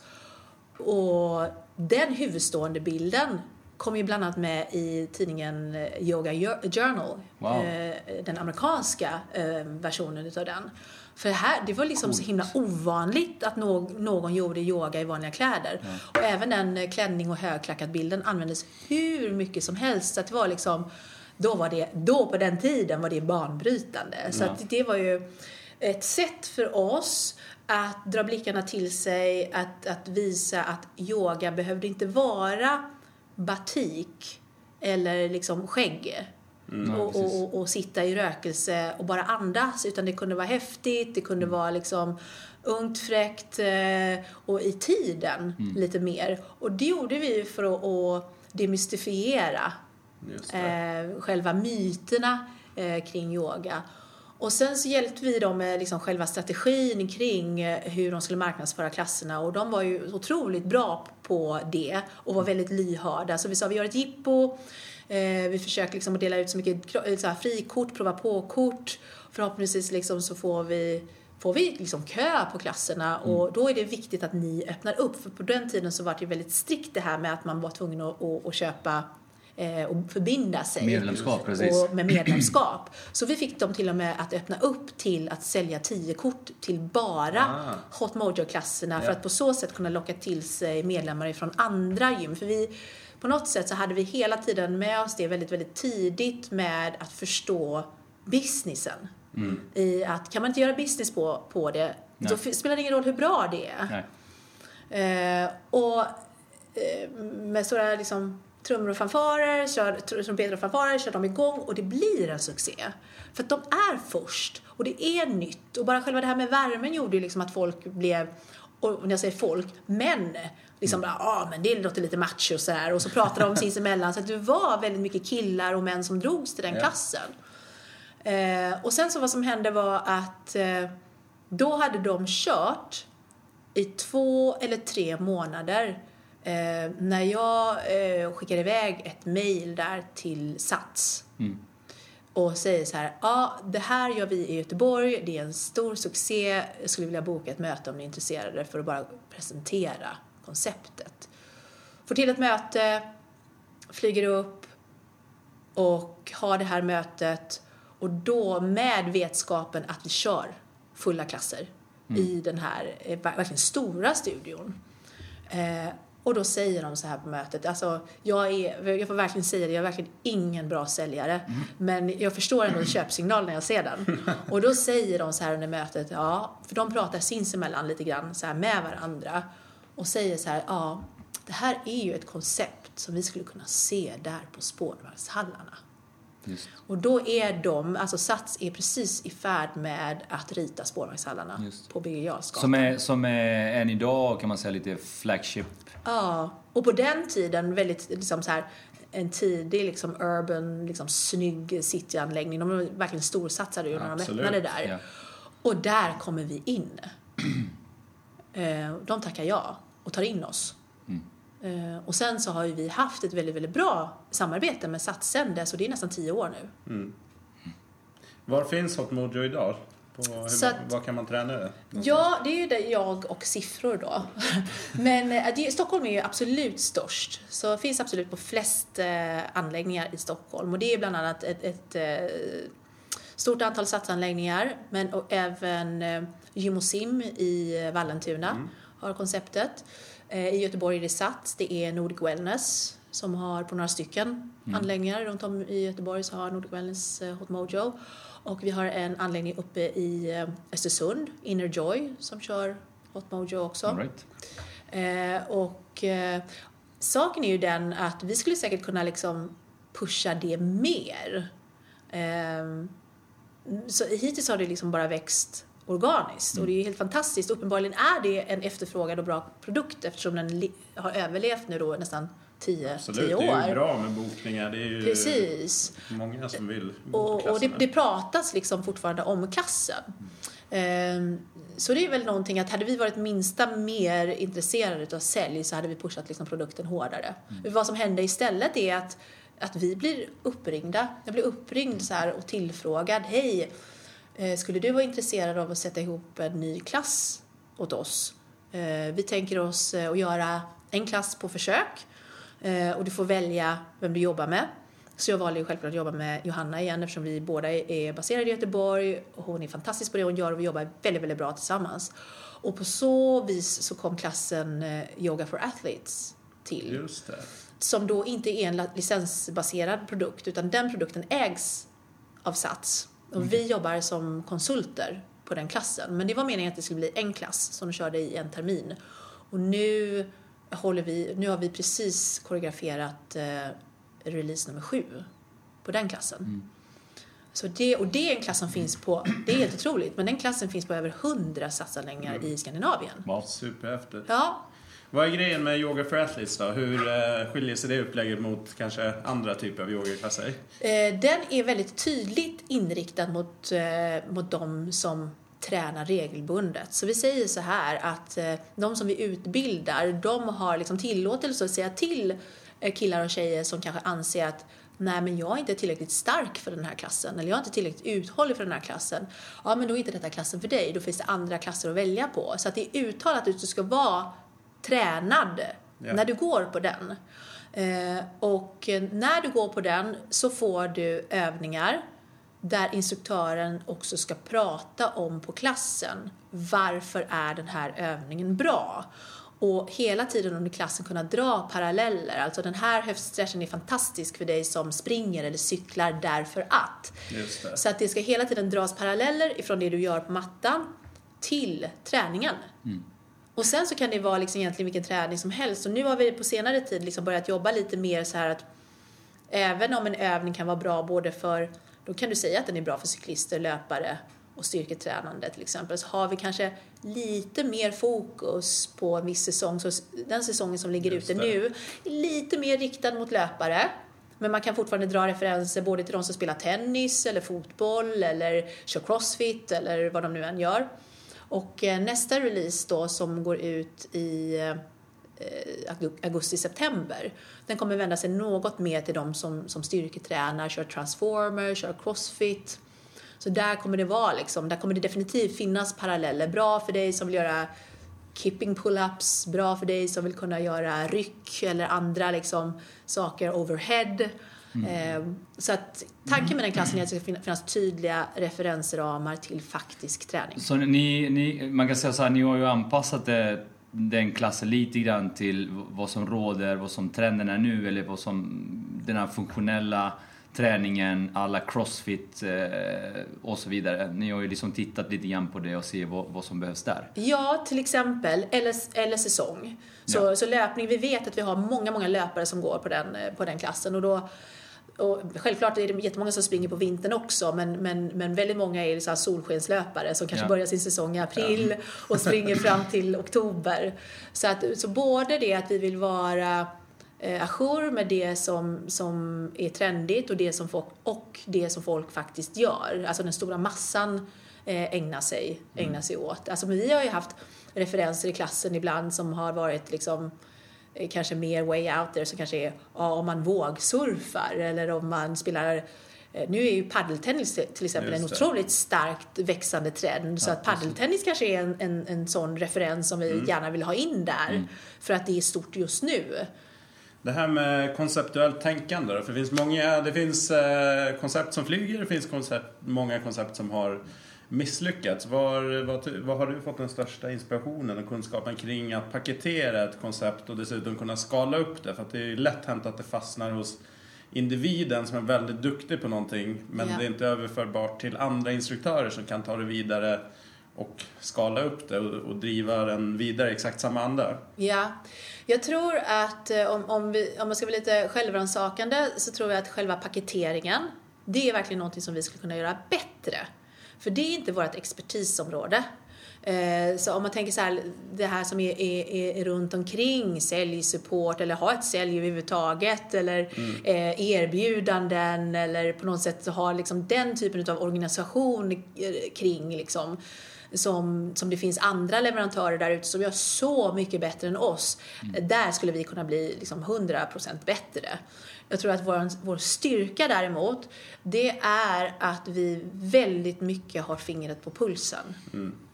Och den huvudstående bilden kom ju bland annat med i tidningen eh, Yoga Journal. Wow. Eh, den amerikanska eh, versionen utav den. För det här, det var liksom så himla ovanligt att nå- någon gjorde yoga i vanliga kläder. Och även den eh, klänning och högklackat bilden användes hur mycket som helst. Så det var liksom, då var det, då på den tiden var det banbrytande. Så Ja. det var ju ett sätt för oss att dra blickarna till sig, att, att visa att yoga behövde inte vara batik eller liksom skägg. Nej, och, och, och, och sitta i rökelse och bara andas. Utan det kunde vara häftigt, det kunde vara liksom ungt, fräckt eh, och i tiden lite mer. Och det gjorde vi för att, att demystifiera eh, själva myterna eh, kring yoga. Och sen så hjälpte vi dem med liksom själva strategin kring eh, hur de skulle marknadsföra klasserna och de var ju otroligt bra på det och var väldigt lyhörda. Så vi sa vi gör ett jippo, eh, vi försöker liksom dela ut så mycket eh, så här, frikort, prova på-kort. Förhoppningsvis liksom så får vi får vi liksom kö på klasserna och då är det viktigt att ni öppnar upp. För på den tiden så var det ju väldigt strikt det här med att man var tvungen att, att, att köpa och förbinda sig. Medlemskap. Och med medlemskap. Så vi fick dem till och med att öppna upp till att sälja 10 kort till bara Ah. Hot Mojo-klasserna för Ja. att på så sätt kunna locka till sig medlemmar från andra gym. För vi, på något sätt så hade vi hela tiden med oss det väldigt, väldigt tidigt med att förstå businessen. I att kan man inte göra business på, på det, då Nej. f- spelar det ingen roll hur bra det är. Eh, och eh, med stora liksom, trummor och fanfarer, kör, tr- trumpeter och fanfarer, kör de igång och det blir en succé. För att de är först och det är nytt. Och bara själva det här med värmen gjorde ju liksom att folk blev, och när jag säger folk, män, liksom bara, ah, men det låter lite macho och sådär. Och så pratade de sinsemellan. Så att det var väldigt mycket killar och män som drogs till den Ja. klassen. Eh, och sen så vad som hände var att eh, då hade de kört i två eller tre månader eh, när jag eh, skickade iväg ett mail där till Sats och säger så här, ja det här gör vi i Göteborg, det är en stor succé, jag skulle vilja boka ett möte om ni är intresserade för att bara presentera konceptet. Får till ett möte, flyger upp och har det här mötet och då med vetskapen att vi kör fulla klasser i den här eh, ver- verkligen stora studion. Eh, och då säger de så här på mötet, alltså jag, är, jag får verkligen säga det, jag är verkligen ingen bra säljare. Men jag förstår ändå en köpsignal när jag ser den. [LAUGHS] Och då säger de så här under mötet, ja, för de pratar sinsemellan lite grann så här med varandra. Och säger så här, ja, det här är ju ett koncept som vi skulle kunna se där på spårvagnshallarna. Just. Och då är de, alltså Sats är precis i färd med att rita spårvagnshallarna Just. på Birger Jarlsgatan. Som är, som är än idag kan man säga lite flagship. Ja, och på den tiden väldigt liksom så här en tidig liksom urban, liksom snygg cityanläggning. De var verkligen storsatsade ju när de öppnade där. Ja. Och där kommer vi in. Eh, De tackar ja och tar in oss. Eh, Och sen så har ju vi haft ett väldigt, väldigt bra samarbete med Sats sen dess och det är nästan tio år nu. Var finns Hot Mojo idag? Hur, att- var kan man träna det? Ja, det är ju det jag och siffror då. [LAUGHS] Men eh, det, Stockholm är ju absolut störst. Så finns absolut på flest eh, anläggningar i Stockholm. Och det är bland annat ett, ett eh, stort antal satsanläggningar. Men och även Gym och Sim i Vallentuna har konceptet. I Göteborg är det Sats. Det är Nordic Wellness som har på några stycken anläggningar runt om i Göteborg så har Nordic Wellness Hot Mojo. Och vi har en anläggning uppe i eh, Östersund, Inner Joy, som kör Hot Mojo också. Right. Eh, och eh, saken är ju den att vi skulle säkert kunna liksom pusha det mer. Eh, så hittills har det liksom bara växt organiskt och det är ju helt fantastiskt. Uppenbarligen är det en efterfrågad och bra produkt eftersom den har överlevt nu då nästan 10 Absolut, tio det är ju år. bra med bokningar. Det är ju Precis. många som vill Och, och det, det pratas liksom fortfarande om klassen. Ehm, så det är väl någonting att hade vi varit minsta mer intresserade av sälj så hade vi pushat liksom produkten hårdare. Vad som hände istället är att, att vi blir uppringda. Jag blir uppringd så här och tillfrågad. Hej, eh, skulle du vara intresserad av att sätta ihop en ny klass åt oss? Eh, Vi tänker oss eh, att göra en klass på försök och du får välja vem du jobbar med. Så jag valde ju självklart att jobba med Johanna igen eftersom vi båda är baserade i Göteborg och hon är fantastisk på det hon gör och vi jobbar väldigt, väldigt bra tillsammans. Och på så vis så kom klassen eh, Yoga for Athletes till Just det. som då inte är en licensbaserad produkt utan den produkten ägs av Sats. Och vi jobbar som konsulter på den klassen. Men det var meningen att det skulle bli en klass som de körde i en termin. Och nu, håller vi, nu har vi precis koreograferat eh, release nummer sju på den klassen. Så det, och det är en klass som finns på, det är helt otroligt, men den klassen finns på över 100 satsanläggningar i Skandinavien. Wow. Superhäftigt. Ja, Vad är grejen med Yoga for Athletes då? Hur eh, skiljer sig det upplägget mot kanske andra typer av yogaklasser? Eh, Den är väldigt tydligt inriktad mot, eh, mot de som tränar regelbundet. Så vi säger så här att eh, de som vi utbildar, de har liksom tillåtelse att säga till eh, killar och tjejer som kanske anser att nej men jag är inte tillräckligt stark för den här klassen eller jag är inte tillräckligt uthållig för den här klassen. Ja men då är inte detta klassen för dig, då finns det andra klasser att välja på. Så att det är uttalat att du ska vara tränad Ja. när du går på den. Eh, och när du går på den så får du övningar där instruktören också ska prata om på klassen varför är den här övningen bra? Och hela tiden under klassen kunna dra paralleller. Alltså den här höftstretchen är fantastisk för dig som springer eller cyklar därför att. Så att det ska hela tiden dras paralleller ifrån det du gör på mattan till träningen. Och sen så kan det vara liksom egentligen vilken träning som helst. Och nu har vi på senare tid liksom börjat jobba lite mer så här att även om en övning kan vara bra både för, då kan du säga att den är bra för cyklister, löpare och styrketränande till exempel, så har vi kanske lite mer fokus på en viss säsong. Så den säsongen som ligger Just ute det. nu lite mer riktad mot löpare. Men man kan fortfarande dra referenser både till de som spelar tennis eller fotboll eller kör crossfit eller vad de nu än gör. Och eh, nästa release då som går ut i eh, augusti-september, den kommer vända sig något mer till de som, som styrketränar, kör transformer, kör crossfit. Så där kommer det vara liksom, där kommer det definitivt finnas paralleller. Bra för dig som vill göra kipping pull-ups, bra för dig som vill kunna göra ryck eller andra liksom, saker overhead. Eh, så att tanken med den klassen är att det ska fin- finnas tydliga referensramar till faktisk träning. Så ni, ni, man kan säga så här, ni har ju anpassat det, den klassen lite grann till vad som råder, vad som trenden är nu eller vad som den här funktionella träningen, alla crossfit eh, och så vidare. Ni har ju liksom tittat lite grann på det och ser vad, vad som behövs där. Ja, till exempel. Eller, eller säsong. Så, Ja. så löpning, vi vet att vi har många, många löpare som går på den, eh, på den klassen. Och då, och självklart är det jättemånga som springer på vintern också, men, men, men väldigt många är så solskenslöpare som kanske Ja. börjar sin säsong i april och springer fram till oktober. Så, att, så både det att vi vill vara eh, ajour med det som, som är trendigt och det som, folk, och det som folk faktiskt gör. Alltså den stora massan eh, ägnar, sig, ägnar sig åt. Alltså, vi har ju haft referenser i klassen ibland som har varit liksom kanske mer way out there som kanske är ja, om man vågsurfar eller om man spelar eh, nu är ju paddeltennis till exempel en otroligt starkt växande trend. Så att paddeltennis kanske är en, en, en sån referens som vi gärna vill ha in där. För att det är stort just nu. Det här med konceptuellt tänkande då, för det finns många, det finns eh, koncept som flyger, det finns koncept, många koncept som har misslyckats. Var, vad, vad har du fått den största inspirationen och kunskapen kring att paketera ett koncept och dessutom kunna skala upp det? För att det är lätt hänt att det fastnar hos individen som är väldigt duktig på någonting men Ja. det är inte överförbart till andra instruktörer som kan ta det vidare och skala upp det och, och driva den vidare i exakt samma anda. Ja, jag tror att eh, om, om, vi, om man ska vara lite självrannsakande så tror jag att själva paketeringen, det är verkligen någonting som vi skulle kunna göra bättre. För det är inte vårt expertisområde. Eh, Så om man tänker så här, det här som är, är, är runt omkring säljsupport eller ha ett sälj överhuvudtaget eller eh, erbjudanden eller på något sätt ha liksom den typen av organisation eh, kring liksom som, som det finns andra leverantörer där ute som gör så mycket bättre än oss. Där skulle vi kunna bli liksom 100% bättre. Jag tror att vår, vår styrka däremot, det är att vi väldigt mycket har fingret på pulsen.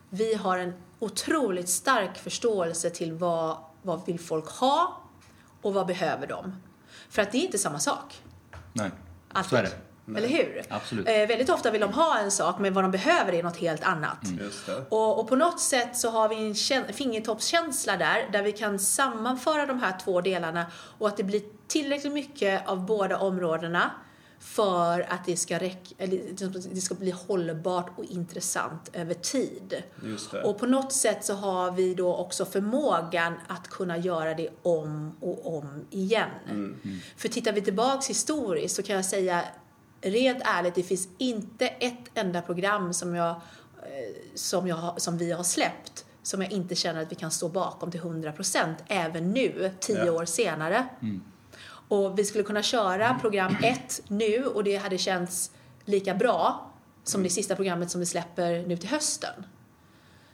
Vi har en otroligt stark förståelse till vad, vad vill folk ha och vad behöver de. För att det är inte samma sak. Nej, Alltid. så är det. Eller hur? Absolut. Eh, väldigt ofta vill de ha en sak, men vad de behöver är något helt annat. Just det. Och, och på något sätt så har vi en kän- fingertoppskänsla där, där vi kan sammanföra de här två delarna och att det blir tillräckligt mycket av båda områdena för att det ska, räck- eller det ska bli hållbart och intressant över tid. Just det. Och på något sätt så har vi då också förmågan att kunna göra det om och om igen. För tittar vi tillbaks historiskt så kan jag säga rent ärligt, det finns inte ett enda program som, jag, eh, som, jag, som vi har släppt som jag inte känner att vi kan stå bakom till 100% även nu, tio Ja. år senare. Och vi skulle kunna köra program ett nu och det hade känts lika bra som det sista programmet som vi släpper nu till hösten.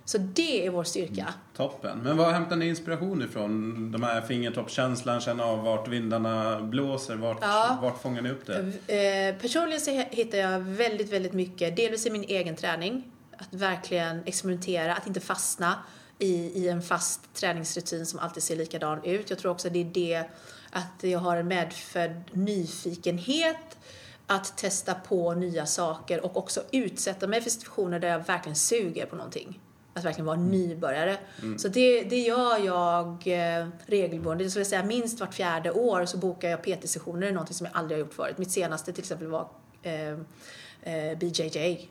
Så det är vår styrka. Toppen. Men var hämtar ni inspiration ifrån? De här fingertoppskänslan, känna av vart vindarna blåser, vart, Ja. vart fångar ni upp det? Eh, personligen så hittar jag väldigt, väldigt mycket, delvis i min egen träning, att verkligen experimentera, att inte fastna i, i en fast träningsrutin som alltid ser likadan ut. Jag tror också det är det att jag har en medfödd nyfikenhet att testa på nya saker och också utsätta mig för situationer där jag verkligen suger på någonting. Att verkligen vara nybörjare. Så det, det gör jag eh, regelbundet. Jag skulle säga minst vart fjärde år så bokar jag PT-sessioner, någonting som jag aldrig har gjort förut. Mitt senaste till exempel var eh, eh, BJJ.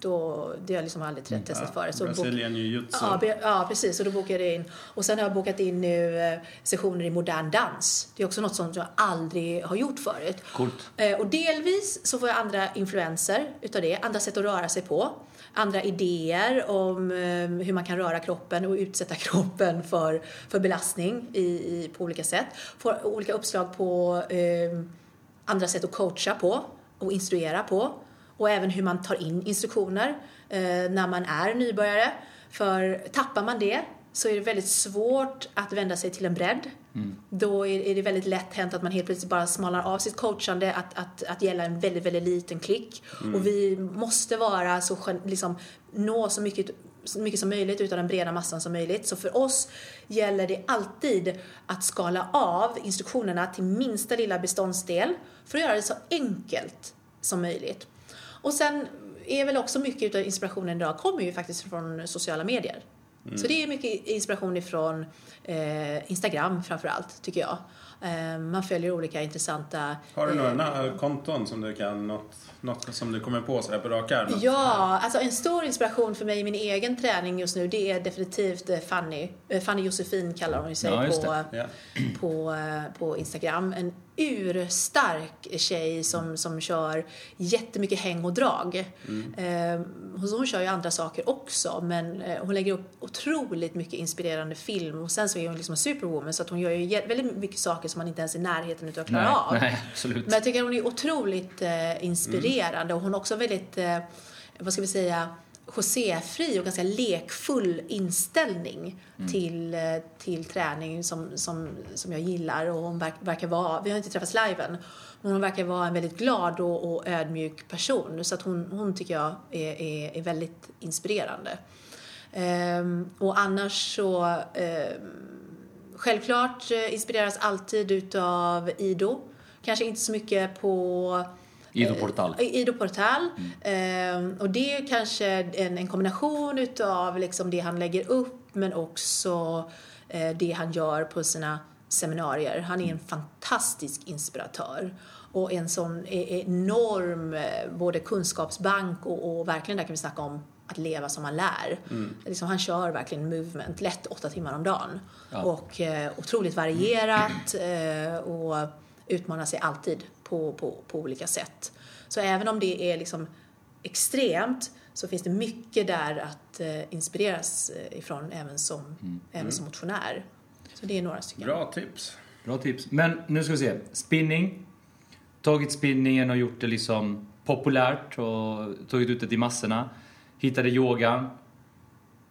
Då, det har jag liksom aldrig te- testat förut. Så bok- Brazilian jiu-jitsu. Ja, be- ja, precis. Och då bokade jag in. Och sen har jag bokat in nu eh, sessioner i modern dans. Det är också något som jag aldrig har gjort förut. Coolt. Och delvis så får jag andra influenser utav det, andra sätt att röra sig på. Andra idéer om eh, hur man kan röra kroppen och utsätta [LAUGHS] kroppen för, för belastning i, i, på olika sätt. Får olika uppslag på eh, andra sätt att coacha på och instruera på. Och även hur man tar in instruktioner eh, när man är nybörjare. För tappar man det så är det väldigt svårt att vända sig till en bredd. Då är, det väldigt lätt hänt att man helt plötsligt bara smalnar av sitt coachande att, att, att gälla en väldigt, väldigt liten klick. Och vi måste vara så, liksom, nå så mycket, så mycket som möjligt utav den breda massan som möjligt. Så för oss gäller det alltid att skala av instruktionerna till minsta lilla beståndsdel för att göra det så enkelt som möjligt. Och sen är väl också mycket utav inspirationen idag kommer ju faktiskt från sociala medier. Så det är mycket inspiration ifrån eh, Instagram framför allt, tycker jag. Eh, man följer olika intressanta... Har du eh, några konton som du kan, något, något som du kommer på sådär på rak arm? Ja, alltså en stor inspiration för mig i min egen träning just nu det är definitivt eh, Fanny. Eh, Fanny Josefin kallar hon sig Ja, på. Ja. på, eh, på Instagram. En urstark tjej som, som kör jättemycket häng och drag. Eh, hon, kör ju andra saker också men eh, hon lägger upp otroligt mycket inspirerande film och sen så är hon liksom en superwoman så att hon gör ju väldigt mycket saker som man inte ens är i närheten utav att klara Nej, av. nej, absolut. Men jag tycker hon är otroligt eh, inspirerande och hon har också väldigt, eh, vad ska vi säga, José-fri och ganska lekfull inställning till, eh, till träning som, som, som jag gillar och hon verk, verkar vara, vi har inte träffats live än, men hon verkar vara en väldigt glad och, och ödmjuk person så att hon, hon tycker jag är, är, är väldigt inspirerande. Ehm, och annars så ehm, Självklart eh, inspireras alltid utav Ido. Kanske inte så mycket på Ido Portal. Eh, Ido Portal. Eh, och det är kanske en, en kombination utav liksom det han lägger upp men också eh, det han gör på sina seminarier. Han är en fantastisk inspiratör och en sån e- enorm både kunskapsbank och, och verkligen där kan vi snacka om att leva som man lär. Liksom, han kör verkligen movement lätt åtta timmar om dagen. Ja. Och eh, otroligt varierat eh, och utmanar sig alltid på, på, på olika sätt. Så även om det är liksom extremt så finns det mycket där att eh, inspireras eh, ifrån även som, även som motionär. Så det är några stycken. Bra tips. Bra tips. Men nu ska vi se. Spinning. Tagit spinningen och gjort det liksom populärt och tagit ut det till massorna. Hittade yogan.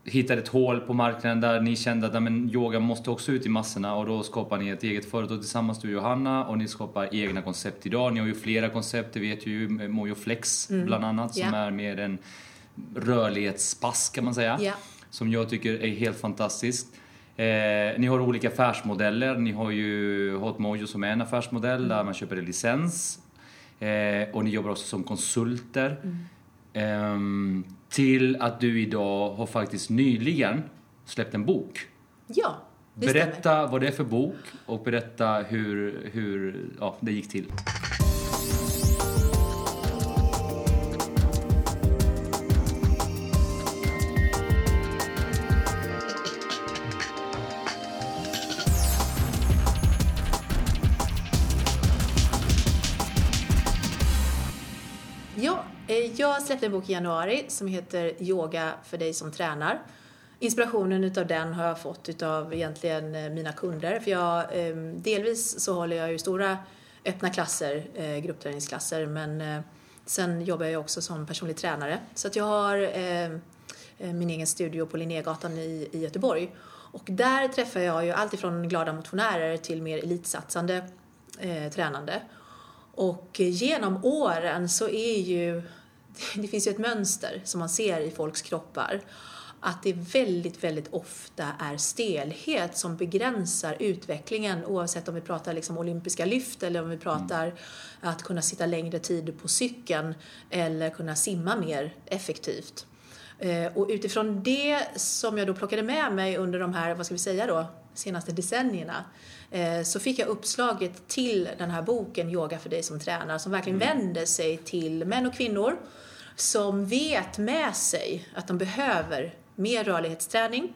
Hittade ett hål på marknaden där ni kände att men, yoga måste också ut i massorna och då skapar ni ett eget företag tillsammans du och Johanna och ni skapar egna koncept idag. Ni har ju flera koncept, det vet ju Mojo Flex bland annat som Ja. är mer en rörlighetsspass kan man säga Ja. som jag tycker är helt fantastiskt. Eh, ni har olika affärsmodeller. Ni har ju Hot Mojo som är en affärsmodell där man köper en licens. Eh, och ni jobbar också som konsulter. Ehm, till att du idag har faktiskt nyligen släppt en bok. Ja, det stämmer. Berätta vad det är för bok och berätta hur, hur ja, det gick till. Jag släppte en bok i januari som heter Yoga för dig som tränar. Inspirationen utav den har jag fått utav egentligen eh, mina kunder. För jag, ehm, delvis så håller jag ju stora öppna klasser, eh, gruppträningsklasser, men eh, sen jobbar jag också som personlig tränare. Så att jag har ehm, min egen studio på Linnégatan i, i Göteborg. Och där träffar jag ju allt ifrån glada motionärer till mer elitsatsande eh, tränande. Och genom åren så är ju, det finns ju ett mönster som man ser i folks kroppar. Att det väldigt, väldigt ofta är stelhet som begränsar utvecklingen oavsett om vi pratar liksom olympiska lyft eller om vi pratar att kunna sitta längre tid på cykeln eller kunna simma mer effektivt. Eh, och utifrån det som jag då plockade med mig under de här, vad ska vi säga då, senaste decennierna så fick jag uppslaget till den här boken Yoga för dig som tränar som verkligen vänder sig till män och kvinnor som vet med sig att de behöver mer rörlighetsträning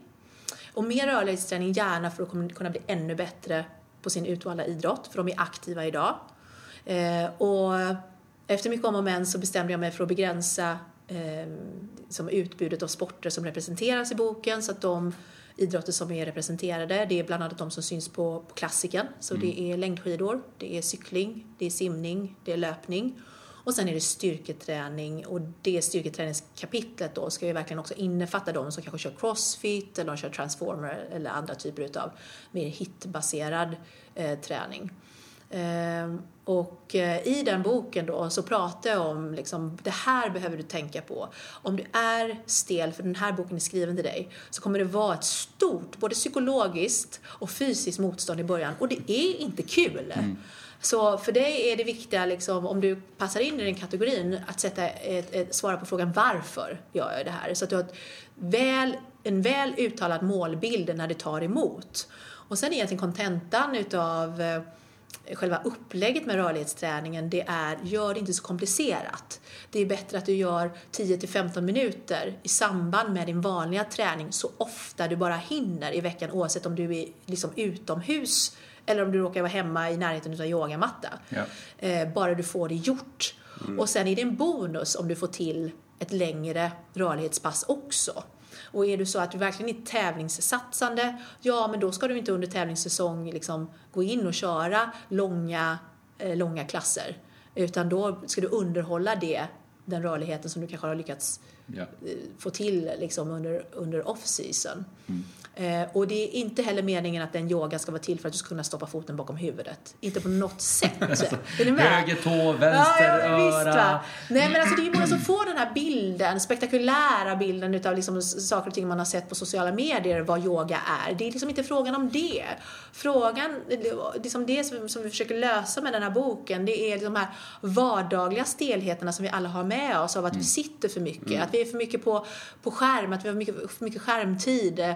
och mer rörlighetsträning gärna för att kunna bli ännu bättre på sin utvalda idrott för de är aktiva idag. Eh, och efter mycket om och men så bestämde jag mig för att begränsa eh, som utbudet av sporter som representeras i boken så att de idrotter som är representerade, det är bland annat de som syns på, på klassiken. Så det är längdskidor, det är cykling, det är simning, det är löpning. Och sen är det styrketräning och det styrketräningskapitlet då ska ju verkligen också innefatta de som kanske kör crossfit eller de kör transformer eller andra typer utav mer hitbaserad eh, träning. Ehm, och eh, i den boken då så pratar jag om liksom, det här behöver du tänka på. Om du är stel, för den här boken är skriven till dig, så kommer det vara ett stort, både psykologiskt och fysiskt motstånd i början. Och det är inte kul. Så för dig är det viktiga, liksom, om du passar in i den kategorin, att sätta ett, ett, svara på frågan varför gör jag det här? Så att du har väl en väl uttalad målbild när det tar emot. Och sen egentligen kontentan utav eh, själva upplägget med rörlighetsträningen, det är gör det inte så komplicerat. Det är bättre att du gör 10 till 15 minuter i samband med din vanliga träning så ofta du bara hinner i veckan oavsett om du är liksom utomhus eller om du råkar vara hemma i närheten av yogamatta. Ja. Eh, bara du får det gjort. Och sen är det en bonus om du får till ett längre rörlighetspass också. Och är du så att du verkligen är tävlingssatsande, ja men då ska du inte under tävlingssäsong liksom gå in och köra långa, eh, långa klasser. Utan då ska du underhålla det, den rörligheten som du kanske har lyckats Ja. eh, få till liksom under, under off-season. Eh, och det är inte heller meningen att den yoga ska vara till för att du ska kunna stoppa foten bakom huvudet. Inte på något sätt. [LAUGHS] med? Höger tå, vänster ja, ja, öra. va? Nej men alltså det är många som får den här bilden, spektakulära bilden utav liksom saker och ting man har sett på sociala medier vad yoga är. Det är liksom inte frågan om det. Frågan, liksom det som, som vi försöker lösa med den här boken, det är de här vardagliga stelheterna som vi alla har med oss av att vi sitter för mycket, att vi är för mycket på, på skärm, att vi har mycket, för mycket skärmtid.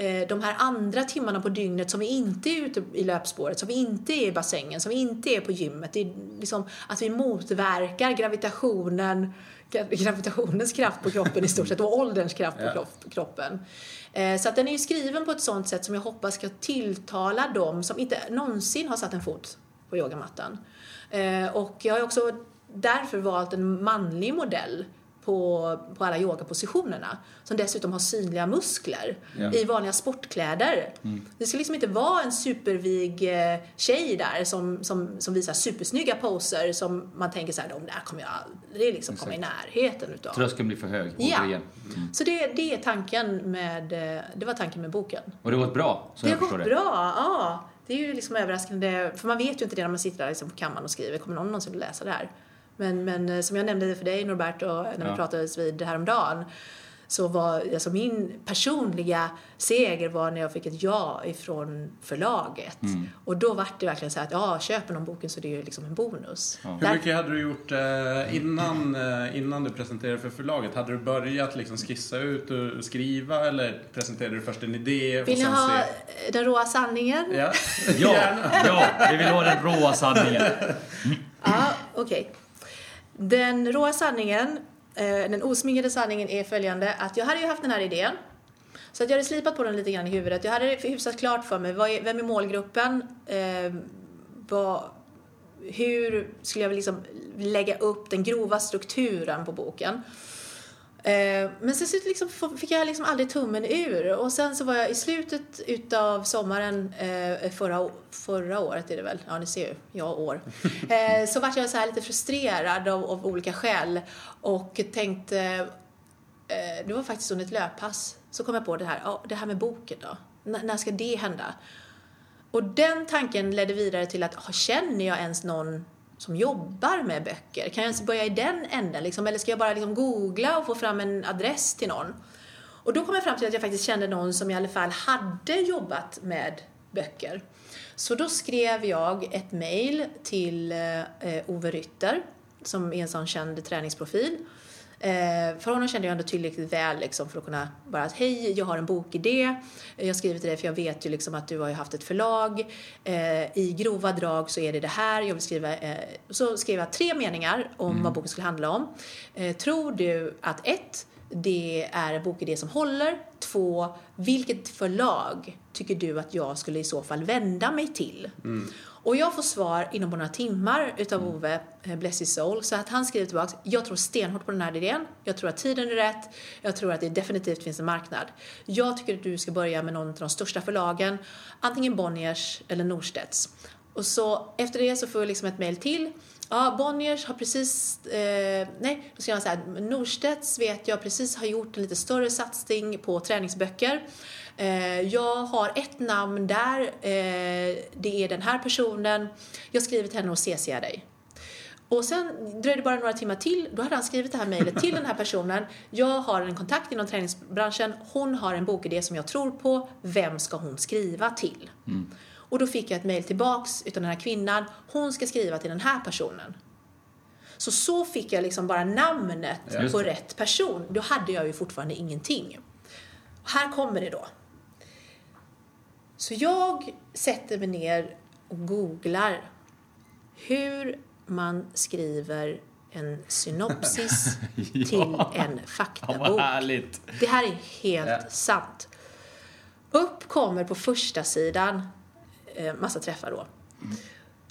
Eh, De här andra timmarna på dygnet som vi inte är ute i löpspåret, som vi inte är i bassängen, som vi inte är på gymmet. Det är liksom att vi motverkar gravitationen, gra- gravitationens kraft på kroppen i stort sett och ålderns kraft på kroppen. Eh, Så att den är ju skriven på ett sånt sätt som jag hoppas ska tilltala dem som inte någonsin har satt en fot på yogamattan. Eh, Och jag har också därför valt en manlig modell på, på alla yogapositionerna som dessutom har synliga muskler Ja. i vanliga sportkläder. Det ska liksom inte vara en supervig eh, tjej där som, som, som visar supersnygga poser som man tänker så här, de där kommer jag aldrig liksom komma i närheten utav. Tröskeln blir för hög, Ja. återigen. Så det, det är tanken med, eh, det var tanken med boken. Och det har gått bra, så Det jag har förstår gått det. bra, ja. Det är ju liksom överraskande, för man vet ju inte det när man sitter där liksom på kammaren och skriver. Kommer någon någonsin att läsa det här? Men, men eh, som jag nämnde för dig Norberto, när Ja. vi pratades vid häromdagen, så var alltså min personliga seger var när jag fick ett ja ifrån förlaget. Mm. Och då var det verkligen så att ja, köper någon boken så det är ju liksom en bonus. Ja. Hur mycket hade du gjort eh, innan, eh, innan du presenterade för förlaget? Hade du börjat liksom skissa ut och skriva eller presenterade du först en idé? Vill ni sen ha se- den råa sanningen? Ja, Ja, [LAUGHS] ja, vi vill ha den råa sanningen. Ja, okej. Den råa sanningen, eh, den osminkade sanningen är följande att jag hade ju haft den här idén. Så att jag hade slipat på den lite grann i huvudet. Jag hade hyfsat klart för mig, vad är, vem är målgruppen? Eh, vad, hur skulle jag liksom lägga upp den grova strukturen på boken? Eh, men sen så liksom fick jag liksom aldrig tummen ur. Och sen så var jag i slutet utav sommaren eh, förra, förra året är det väl, ja ni ser ju, jag år. [LAUGHS] Eh, så vart jag så här lite frustrerad av, av olika skäl och tänkte, det var faktiskt under ett löppass, så kom jag på det här, ja, det här med boken då. N- när ska det hända? Och den tanken ledde vidare till att, ah, känner jag ens någon som jobbar med böcker? Kan jag ens börja i den änden? Liksom? Eller ska jag bara liksom googla och få fram en adress till någon? Och då kom jag fram till att jag faktiskt kände någon som i alla fall hade jobbat med böcker. Så då skrev jag ett mejl till eh, Ove Rytter, som är en sån känd träningsprofil. Eh, för honom kände jag ändå tillräckligt väl liksom, för att kunna bara att hej, jag har en bokidé. Jag skriver till dig för jag vet ju liksom att du har haft ett förlag. Eh, I grova drag så är det det här. Jag vill skriva, eh, så skrev jag tre meningar om vad boken skulle handla om. Eh, tror du att ett, det är en bokidé som håller. Två, vilket förlag tycker du att jag skulle i så fall vända mig till? Och jag får svar inom några timmar utav Ove, eh, bless his soul, så att han skriver tillbaks, jag tror stenhårt på den här idén, jag tror att tiden är rätt, jag tror att det definitivt finns en marknad. Jag tycker att du ska börja med någon av de största förlagen, antingen Bonniers eller Norstedts. Och så efter det så får jag liksom ett mail till. Ja, Bonniers har precis, eh, nej, då ska jag säga Norstedts vet jag precis har gjort en lite större satsning på träningsböcker. Eh, jag har ett namn där, eh, det är den här personen. Jag skriver till henne och CCar dig. Och sen dröjde det bara några timmar till, då hade han skrivit det här mejlet till den här personen. Jag har en kontakt inom träningsbranschen, hon har en bokidé som jag tror på, vem ska hon skriva till? Mm. Och då fick jag ett mejl tillbaks utav den här kvinnan, hon ska skriva till den här personen. Så så fick jag liksom bara namnet på rätt person. Då hade jag ju fortfarande ingenting. Här kommer det då. Så jag sätter mig ner och googlar hur man skriver en synopsis [LAUGHS] till en Ja, faktabok. Det här är helt Ja. sant. Upp kommer på första sidan eh, massa träffar då.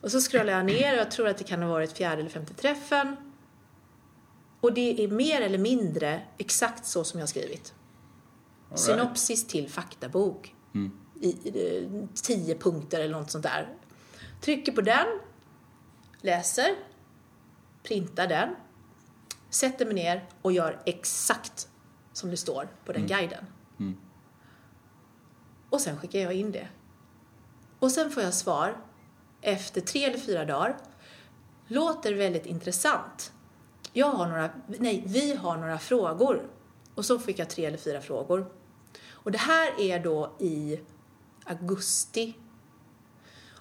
Och så scrollar jag ner och jag tror att det kan ha varit fjärde eller femte träffen. Och det är mer eller mindre exakt så som jag har skrivit. Right. Synopsis till faktabok. I, i eh, tio punkter eller något sånt där. Trycker på den, läser, printar den, sätter mig ner och gör exakt som det står på den guiden. Och sen skickar jag in det. Och sen får jag svar efter tre eller fyra dagar. Låter väldigt intressant. Jag har några, nej, vi har några frågor. Och så fick jag tre eller fyra frågor. Och det här är då i augusti.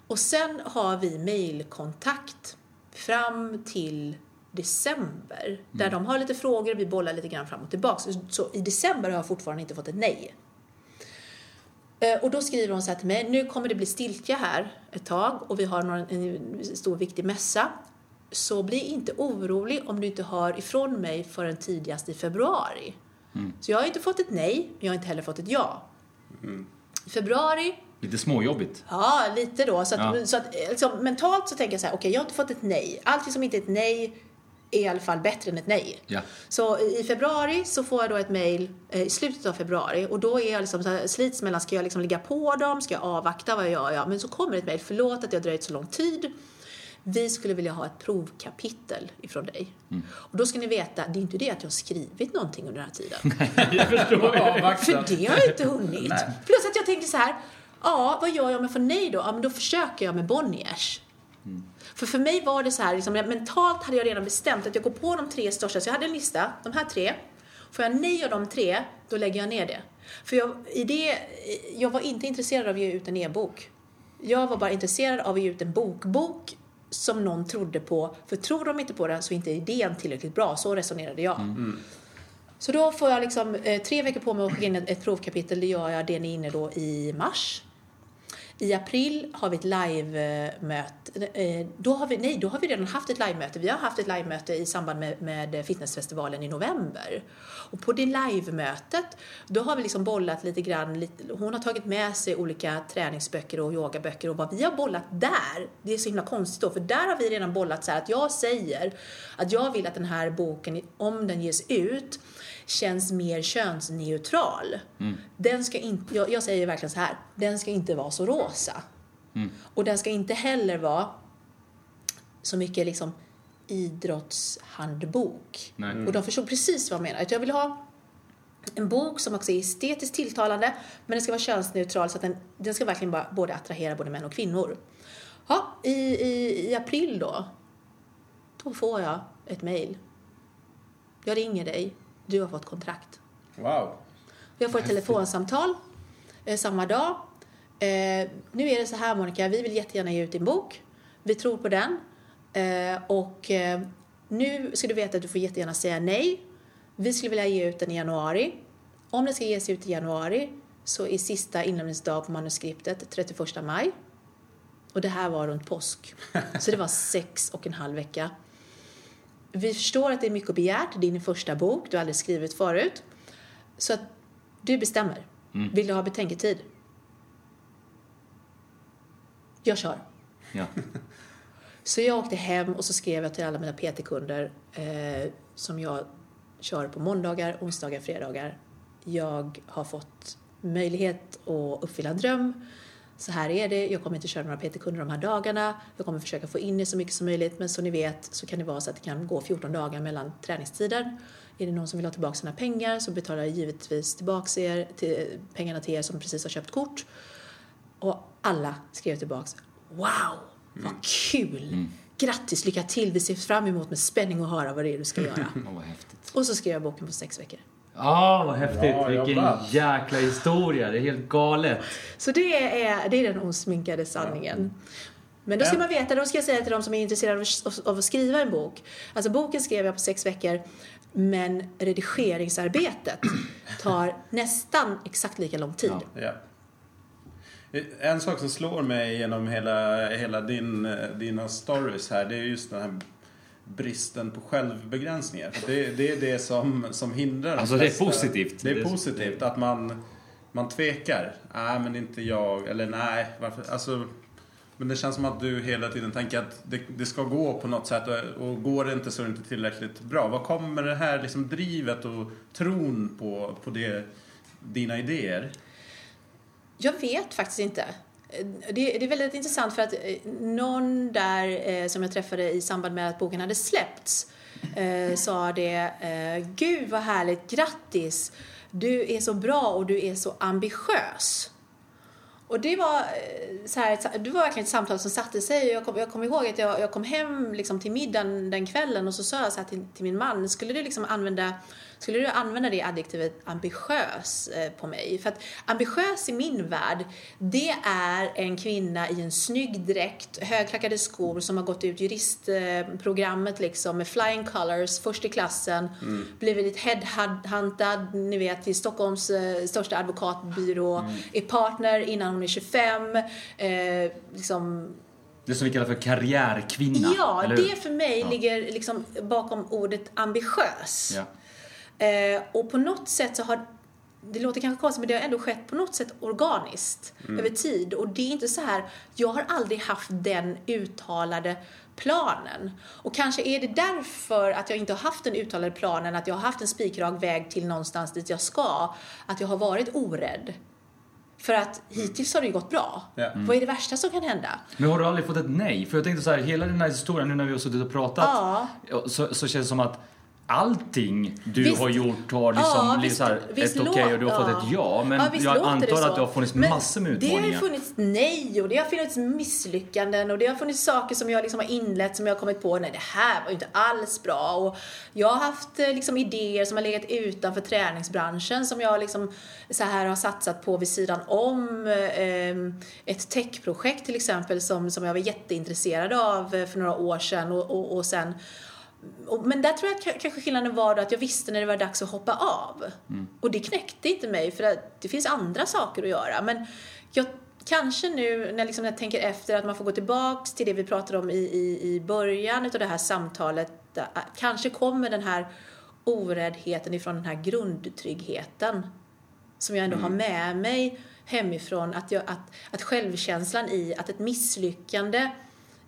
Och sen har vi mejlkontakt fram till december. Där de har lite frågor, vi bollar lite grann fram och tillbaka. Så, så i december har jag fortfarande inte fått ett nej. Eh, Och då skriver hon så här till mig, nu kommer det bli stiltje här ett tag och vi har någon, en stor viktig mässa. Så bli inte orolig om du inte hör ifrån mig förrän tidigast i februari. Så jag har inte fått ett nej, men jag har inte heller fått ett ja. I februari Lite småjobbigt. Ja, lite då. Så att, Ja. så att eh, liksom, mentalt så tänker jag så här, okej, jag har inte fått ett nej. Allting som inte är ett nej är i alla fall bättre än ett nej. Ja. Så i februari så får jag då ett mail eh, i slutet av februari och då är jag liksom så här, slits mellan, ska jag liksom ligga på dem, ska jag avvakta, vad gör jag? Men så kommer ett mail, förlåt att jag dröjt så lång tid. Vi skulle vilja ha ett provkapitel ifrån dig. Och då ska ni veta, det är inte det att jag har skrivit någonting under den här tiden. [LAUGHS] Jag förstår. [LAUGHS] För det har jag inte hunnit. Plus att jag tänker så här, ja, vad gör jag om jag får nej då? Ja, men då försöker jag med Bonniers. För för mig var det så här, liksom, mentalt hade jag redan bestämt att jag går på de tre största. Så jag hade en lista, de här tre. Får jag nej av de tre, då lägger jag ner det. För jag, i det, jag var inte intresserad av att ge ut en e-bok. Jag var bara intresserad av att ge ut en bokbok som någon trodde på. För tror de inte på den så är inte idén tillräckligt bra. Så resonerade jag. Så då får jag liksom eh, tre veckor på mig att skicka in ett, ett provkapitel. Det gör jag, det ni är inne då i mars. I april har vi ett live-möte. Eh, då har vi, nej, då har vi redan haft ett live-möte. Vi har haft ett live-möte i samband med, med fitnessfestivalen i november. Och på det live-mötet, då har vi liksom bollat lite grann. Lite, hon har tagit med sig olika träningsböcker och yogaböcker och vad vi har bollat där, det är så himla konstigt då, för där har vi redan bollat så här att jag säger att jag vill att den här boken, om den ges ut, känns mer könsneutral. Den ska inte, jag, jag säger verkligen så här, den ska inte vara så rosa. Och den ska inte heller vara så mycket liksom idrottshandbok. Nej. Och de förstod precis vad jag menar. Jag vill ha en bok som också är estetiskt tilltalande, men den ska vara könsneutral så att den, den ska verkligen bara både attrahera både män och kvinnor. Ja, i, i, i april då, då får jag ett mejl. Jag ringer dig, du har fått kontrakt. Wow. Jag får ett telefonsamtal eh, samma dag. Eh, nu är det så här Monica, vi vill jättegärna ge ut din bok. Vi tror på den. Eh, och eh, nu ska du veta att du får jättegärna säga nej. Vi skulle vilja ge ut den i januari. Om den ska ges ut i januari så är sista inlämningsdag på manuskriptet 31 maj. Och det här var runt påsk. [LAUGHS] Så det var sex och en halv vecka. Vi förstår att det är mycket begärt. Det är din första bok, du har aldrig skrivit förut. Så att du bestämmer. Vill du ha betänketid? Jag kör. Ja. [LAUGHS] Så jag åkte hem och så skrev jag till alla mina PT-kunder eh, som jag kör på måndagar, onsdagar, fredagar. Jag har fått möjlighet att uppfylla en dröm. Så här är det. Jag kommer inte köra några PT-kunder de här dagarna. Jag kommer försöka få in det så mycket som möjligt. Men som ni vet så kan det vara så att det kan gå 14 dagar mellan träningstider. Är det någon som vill ha tillbaka sina pengar så betalar jag givetvis tillbaka er, till, pengarna till er som precis har köpt kort. Och alla skrev tillbaks Wow, vad kul! Grattis, lycka till! Vi ser fram emot med spänning att höra vad det är du ska göra. [LAUGHS] Häftigt. Och så skrev jag boken på sex veckor. Ja, vad häftigt. Bra Vilken jäkla historia. Det är helt galet. Så det är, det är den osminkade sanningen. Men då ska Ja. man veta, då ska jag säga till de som är intresserade av, att skriva en bok. Alltså boken skrev jag på sex veckor, men redigeringsarbetet tar nästan exakt lika lång tid. Ja. Ja. En sak som slår mig genom hela, hela din, eh, dina stories här, det är just den här bristen på självbegränsningar. Det, det är det som, som hindrar Alltså, det är positivt. Det är positivt att man, man tvekar. Nej, men inte jag. Eller nej, varför? Alltså, men det känns som att du hela tiden tänker att det, det ska gå på något sätt och, och går det inte så är det inte tillräckligt bra. Var kommer det här liksom drivet och tron på, på det, dina idéer? Jag vet faktiskt inte. Eh, det, det är väldigt intressant för att eh, någon där eh, som jag träffade i samband med att boken hade släppts eh, sa det, eh, gud vad härligt, grattis, du är så bra och du är så ambitiös. Och det var, eh, så här, det var verkligen ett samtal som satte sig. Jag kom, jag kom ihåg att jag, jag kom hem liksom till middagen den kvällen och så sa jag så här till, till min man, skulle du liksom använda skulle du använda det adjektivet ambitiös eh, på mig? För att ambitiös i min värld, det är en kvinna i en snygg dräkt, högklackade skor som har gått ut juristprogrammet liksom med flying colors, först i klassen, blivit headhuntad, ni vet, till Stockholms eh, största advokatbyrå, är partner innan hon är 25, eh, liksom Det som vi kallar för karriärkvinna. Ja, det för mig Ja. ligger liksom bakom ordet ambitiös. Ja. Eh, och på något sätt så har det låter kanske konstigt men det har ändå skett på något sätt organiskt över tid. Och det är inte så här, jag har aldrig haft den uttalade planen. Och kanske är det därför att jag inte har haft den uttalade planen, att jag har haft en spikrak väg till någonstans dit jag ska, att jag har varit orädd. För att hittills har det ju gått bra. Ja. Vad är det värsta som kan hända? Men har du aldrig fått ett nej? För jag tänkte så här, hela den här historien nu när vi har suttit och pratat. Ja. Så, så känns det som att allting du Visst. har gjort har liksom Ja, blivit här visst ett okej lå- och du har fått ett ja. Men Ja, jag antar att det har funnits Men massor med Det har utmaningar. funnits nej och det har funnits misslyckanden och det har funnits saker som jag liksom har inlett som jag har kommit på, nej det här var ju inte alls bra. Och jag har haft eh, liksom idéer som har legat utanför träningsbranschen som jag liksom så här har satsat på vid sidan om. Eh, ett techprojekt till exempel som, som jag var jätteintresserad av eh, för några år sedan och, och, och sen men där tror jag kanske skillnaden var då att jag visste när det var dags att hoppa av. Och det knäckte inte mig för att det finns andra saker att göra. Men jag kanske nu när liksom jag tänker efter att man får gå tillbaks till det vi pratade om i, i, i början av det här samtalet. äh, Kanske kommer den här oräddheten ifrån den här grundtryggheten som jag ändå har med mig hemifrån. Att, jag, att, att självkänslan i att ett misslyckande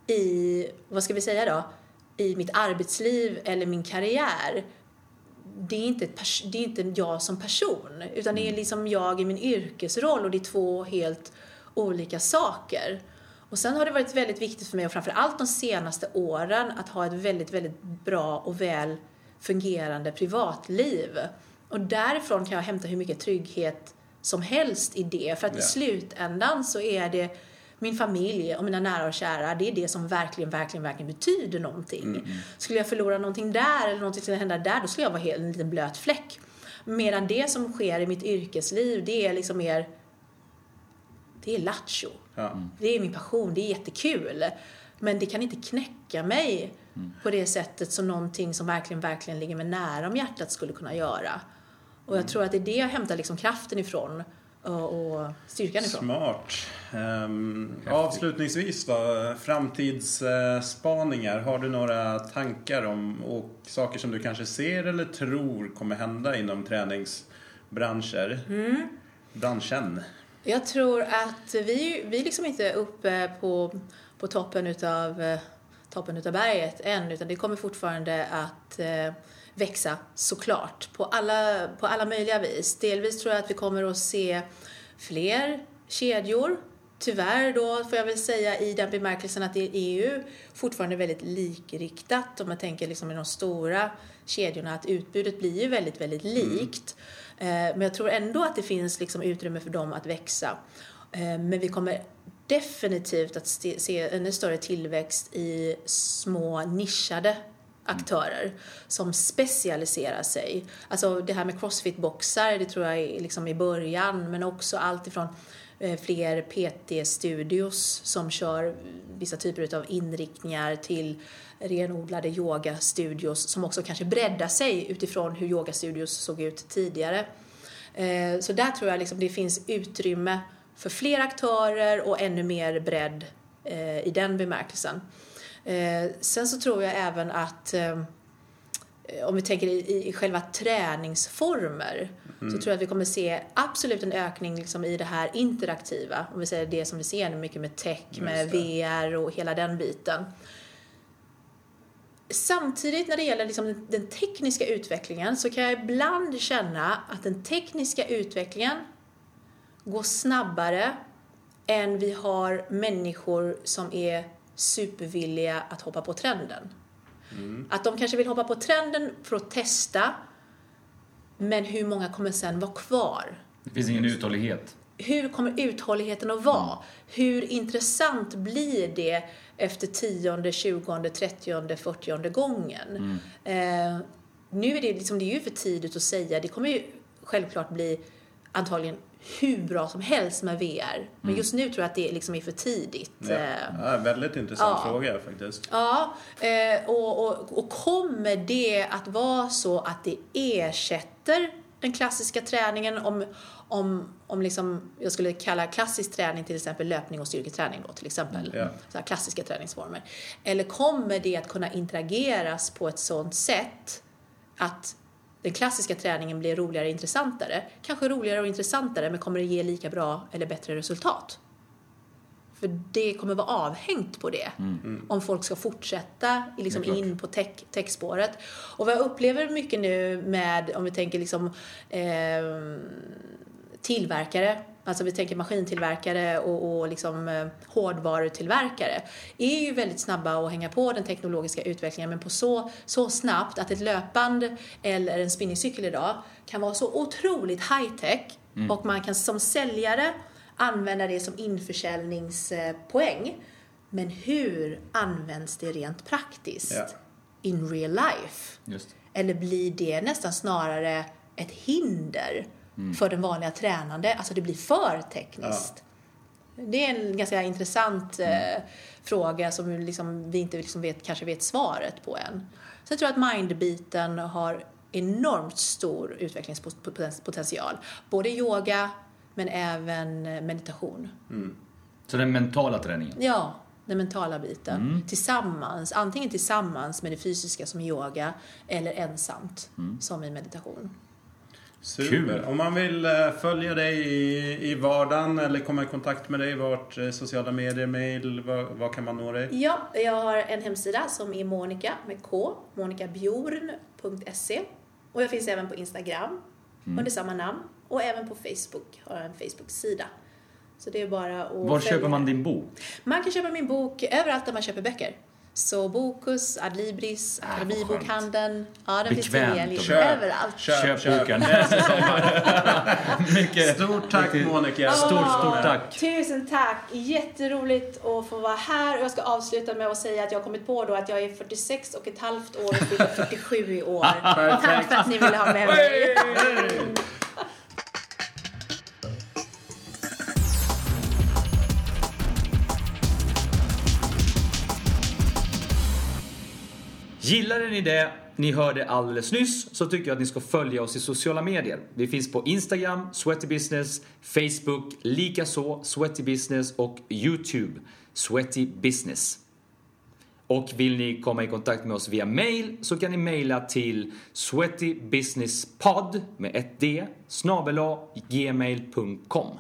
i, vad ska vi säga då, i mitt arbetsliv eller min karriär det är, inte det är inte jag som person utan det är liksom jag i min yrkesroll och det är två helt olika saker. Och sen har det varit väldigt viktigt för mig och framför allt de senaste åren att ha ett väldigt, väldigt bra och väl fungerande privatliv. Och därifrån kan jag hämta hur mycket trygghet som helst i det. För att i Ja. slutändan så är det min familj och mina nära och kära, det är det som verkligen, verkligen, verkligen betyder någonting. Skulle jag förlora någonting där eller någonting skulle hända där, då skulle jag vara helt en liten blöt fläck. Medan det som sker i mitt yrkesliv, det är liksom mer, det är lattjo. Ja. Det är min passion, det är jättekul. Men det kan inte knäcka mig på det sättet som någonting som verkligen, verkligen ligger mig nära om hjärtat skulle kunna göra. Och jag tror att det är det jag hämtar liksom kraften ifrån och, styrkan ifrån. Smart. Um, avslutningsvis då, framtidsspaningar. Har du några tankar om och saker som du kanske ser eller tror kommer hända inom träningsbranscher? Mm. Branschen. Jag tror att vi, vi liksom inte är uppe på, på toppen utav eh, toppen utav berget än, utan det kommer fortfarande att eh, växa såklart på alla, på alla möjliga vis. Delvis tror jag att vi kommer att se fler kedjor. Tyvärr då får jag väl säga i den bemärkelsen att det är EU fortfarande väldigt likriktat om man tänker liksom i de stora kedjorna att utbudet blir ju väldigt, väldigt likt. Eh, Men jag tror ändå att det finns liksom utrymme för dem att växa. Eh, Men vi kommer definitivt att se en större tillväxt i små nischade aktörer som specialiserar sig. Alltså det här med crossfit-boxar, det tror jag är liksom i början, men också allt ifrån eh, fler PT-studios som kör vissa typer av inriktningar till renodlade yogastudios som också kanske breddar sig utifrån hur yogastudios såg ut tidigare. Eh, så där tror jag liksom det finns utrymme för fler aktörer och ännu mer bredd eh, i den bemärkelsen. Sen så tror jag även att om vi tänker i, i själva träningsformer mm. så tror jag att vi kommer se absolut en ökning liksom i det här interaktiva. Om vi säger det som vi ser nu mycket med tech, med VR och hela den biten. Samtidigt när det gäller liksom den tekniska utvecklingen så kan jag ibland känna att den tekniska utvecklingen går snabbare än vi har människor som är supervilliga att hoppa på trenden. Mm. Att de kanske vill hoppa på trenden för att testa, men hur många kommer sen vara kvar? Det finns ingen uthållighet. Hur kommer uthålligheten att vara? Mm. Hur intressant blir det efter tionde, tjugonde, trettionde, fyrtionde gången? Mm. Eh, nu är det, liksom, det är ju för tidigt att säga. Det kommer ju självklart bli antagligen hur bra som helst med VR. Men mm. just nu tror jag att det liksom är för tidigt. Ja. Eh, ja väldigt intressant ja. fråga faktiskt. Ja, eh, och, och, och kommer det att vara så att det ersätter den klassiska träningen om, om, om liksom, jag skulle kalla klassisk träning till exempel löpning och styrketräning då till exempel. Mm. Så här klassiska träningsformer. Eller kommer det att kunna interageras på ett sådant sätt att den klassiska träningen blir roligare och intressantare. Kanske roligare och intressantare men kommer det ge lika bra eller bättre resultat? För det kommer vara avhängt på det. Mm. Om folk ska fortsätta liksom in på tech, techspåret. Och vad jag upplever mycket nu med, om vi tänker liksom eh, tillverkare alltså vi tänker maskintillverkare och, och liksom, eh, hårdvarutillverkare, är ju väldigt snabba att hänga på den teknologiska utvecklingen men på så, så snabbt att ett löpband eller en spinningcykel idag kan vara så otroligt high-tech mm. och man kan som säljare använda det som införsäljningspoäng. Men hur används det rent praktiskt? Yeah. In real life? Eller blir det nästan snarare ett hinder? Mm. för den vanliga tränande. Alltså det blir för tekniskt. Ja. Det är en ganska intressant mm. eh, fråga som liksom, vi inte liksom vet, kanske vet svaret på än. Sen tror jag att mindbiten har enormt stor utvecklingspotential. Både yoga men även meditation. Mm. Så den mentala träningen? Ja, den mentala biten. Mm. Tillsammans, antingen tillsammans med det fysiska som yoga eller ensamt mm. som i meditation. Super. Kul. Om man vill eh, följa dig i, i vardagen eller komma i kontakt med dig, vart eh, sociala medier, mail, var, kan man nå dig? Ja, jag har en hemsida som är Monica med K, monicabjorn.se. Och jag finns även på Instagram mm. under samma namn. Och även på Facebook har jag en Facebook-sida. Så det är bara att Var följa. köper man din bok? Man kan köpa min bok överallt där man köper böcker. Så Bokus, Adlibris, ah, Akademibokhandeln. Ja, den finns tillgänglig överallt. Köp, köp, köp boken. [LAUGHS] [LAUGHS] Mycket, stort tack Monica. Stort, stort tack. Tusen tack. Jätteroligt att få vara här. Och jag ska avsluta med att säga att jag har kommit på då att jag är 46 och ett halvt år och fyller 47 i år. [LAUGHS] Tack för att ni ville ha med mig. Gillade ni det ni hörde alldeles nyss så tycker jag att ni ska följa oss i sociala medier. Vi finns på Instagram, Sweaty Business, Facebook, likaså Sweaty Business och YouTube, Sweaty Business. Och vill ni komma i kontakt med oss via mail så kan ni mejla till sweatybusinesspod med ett d snabel gmail.com.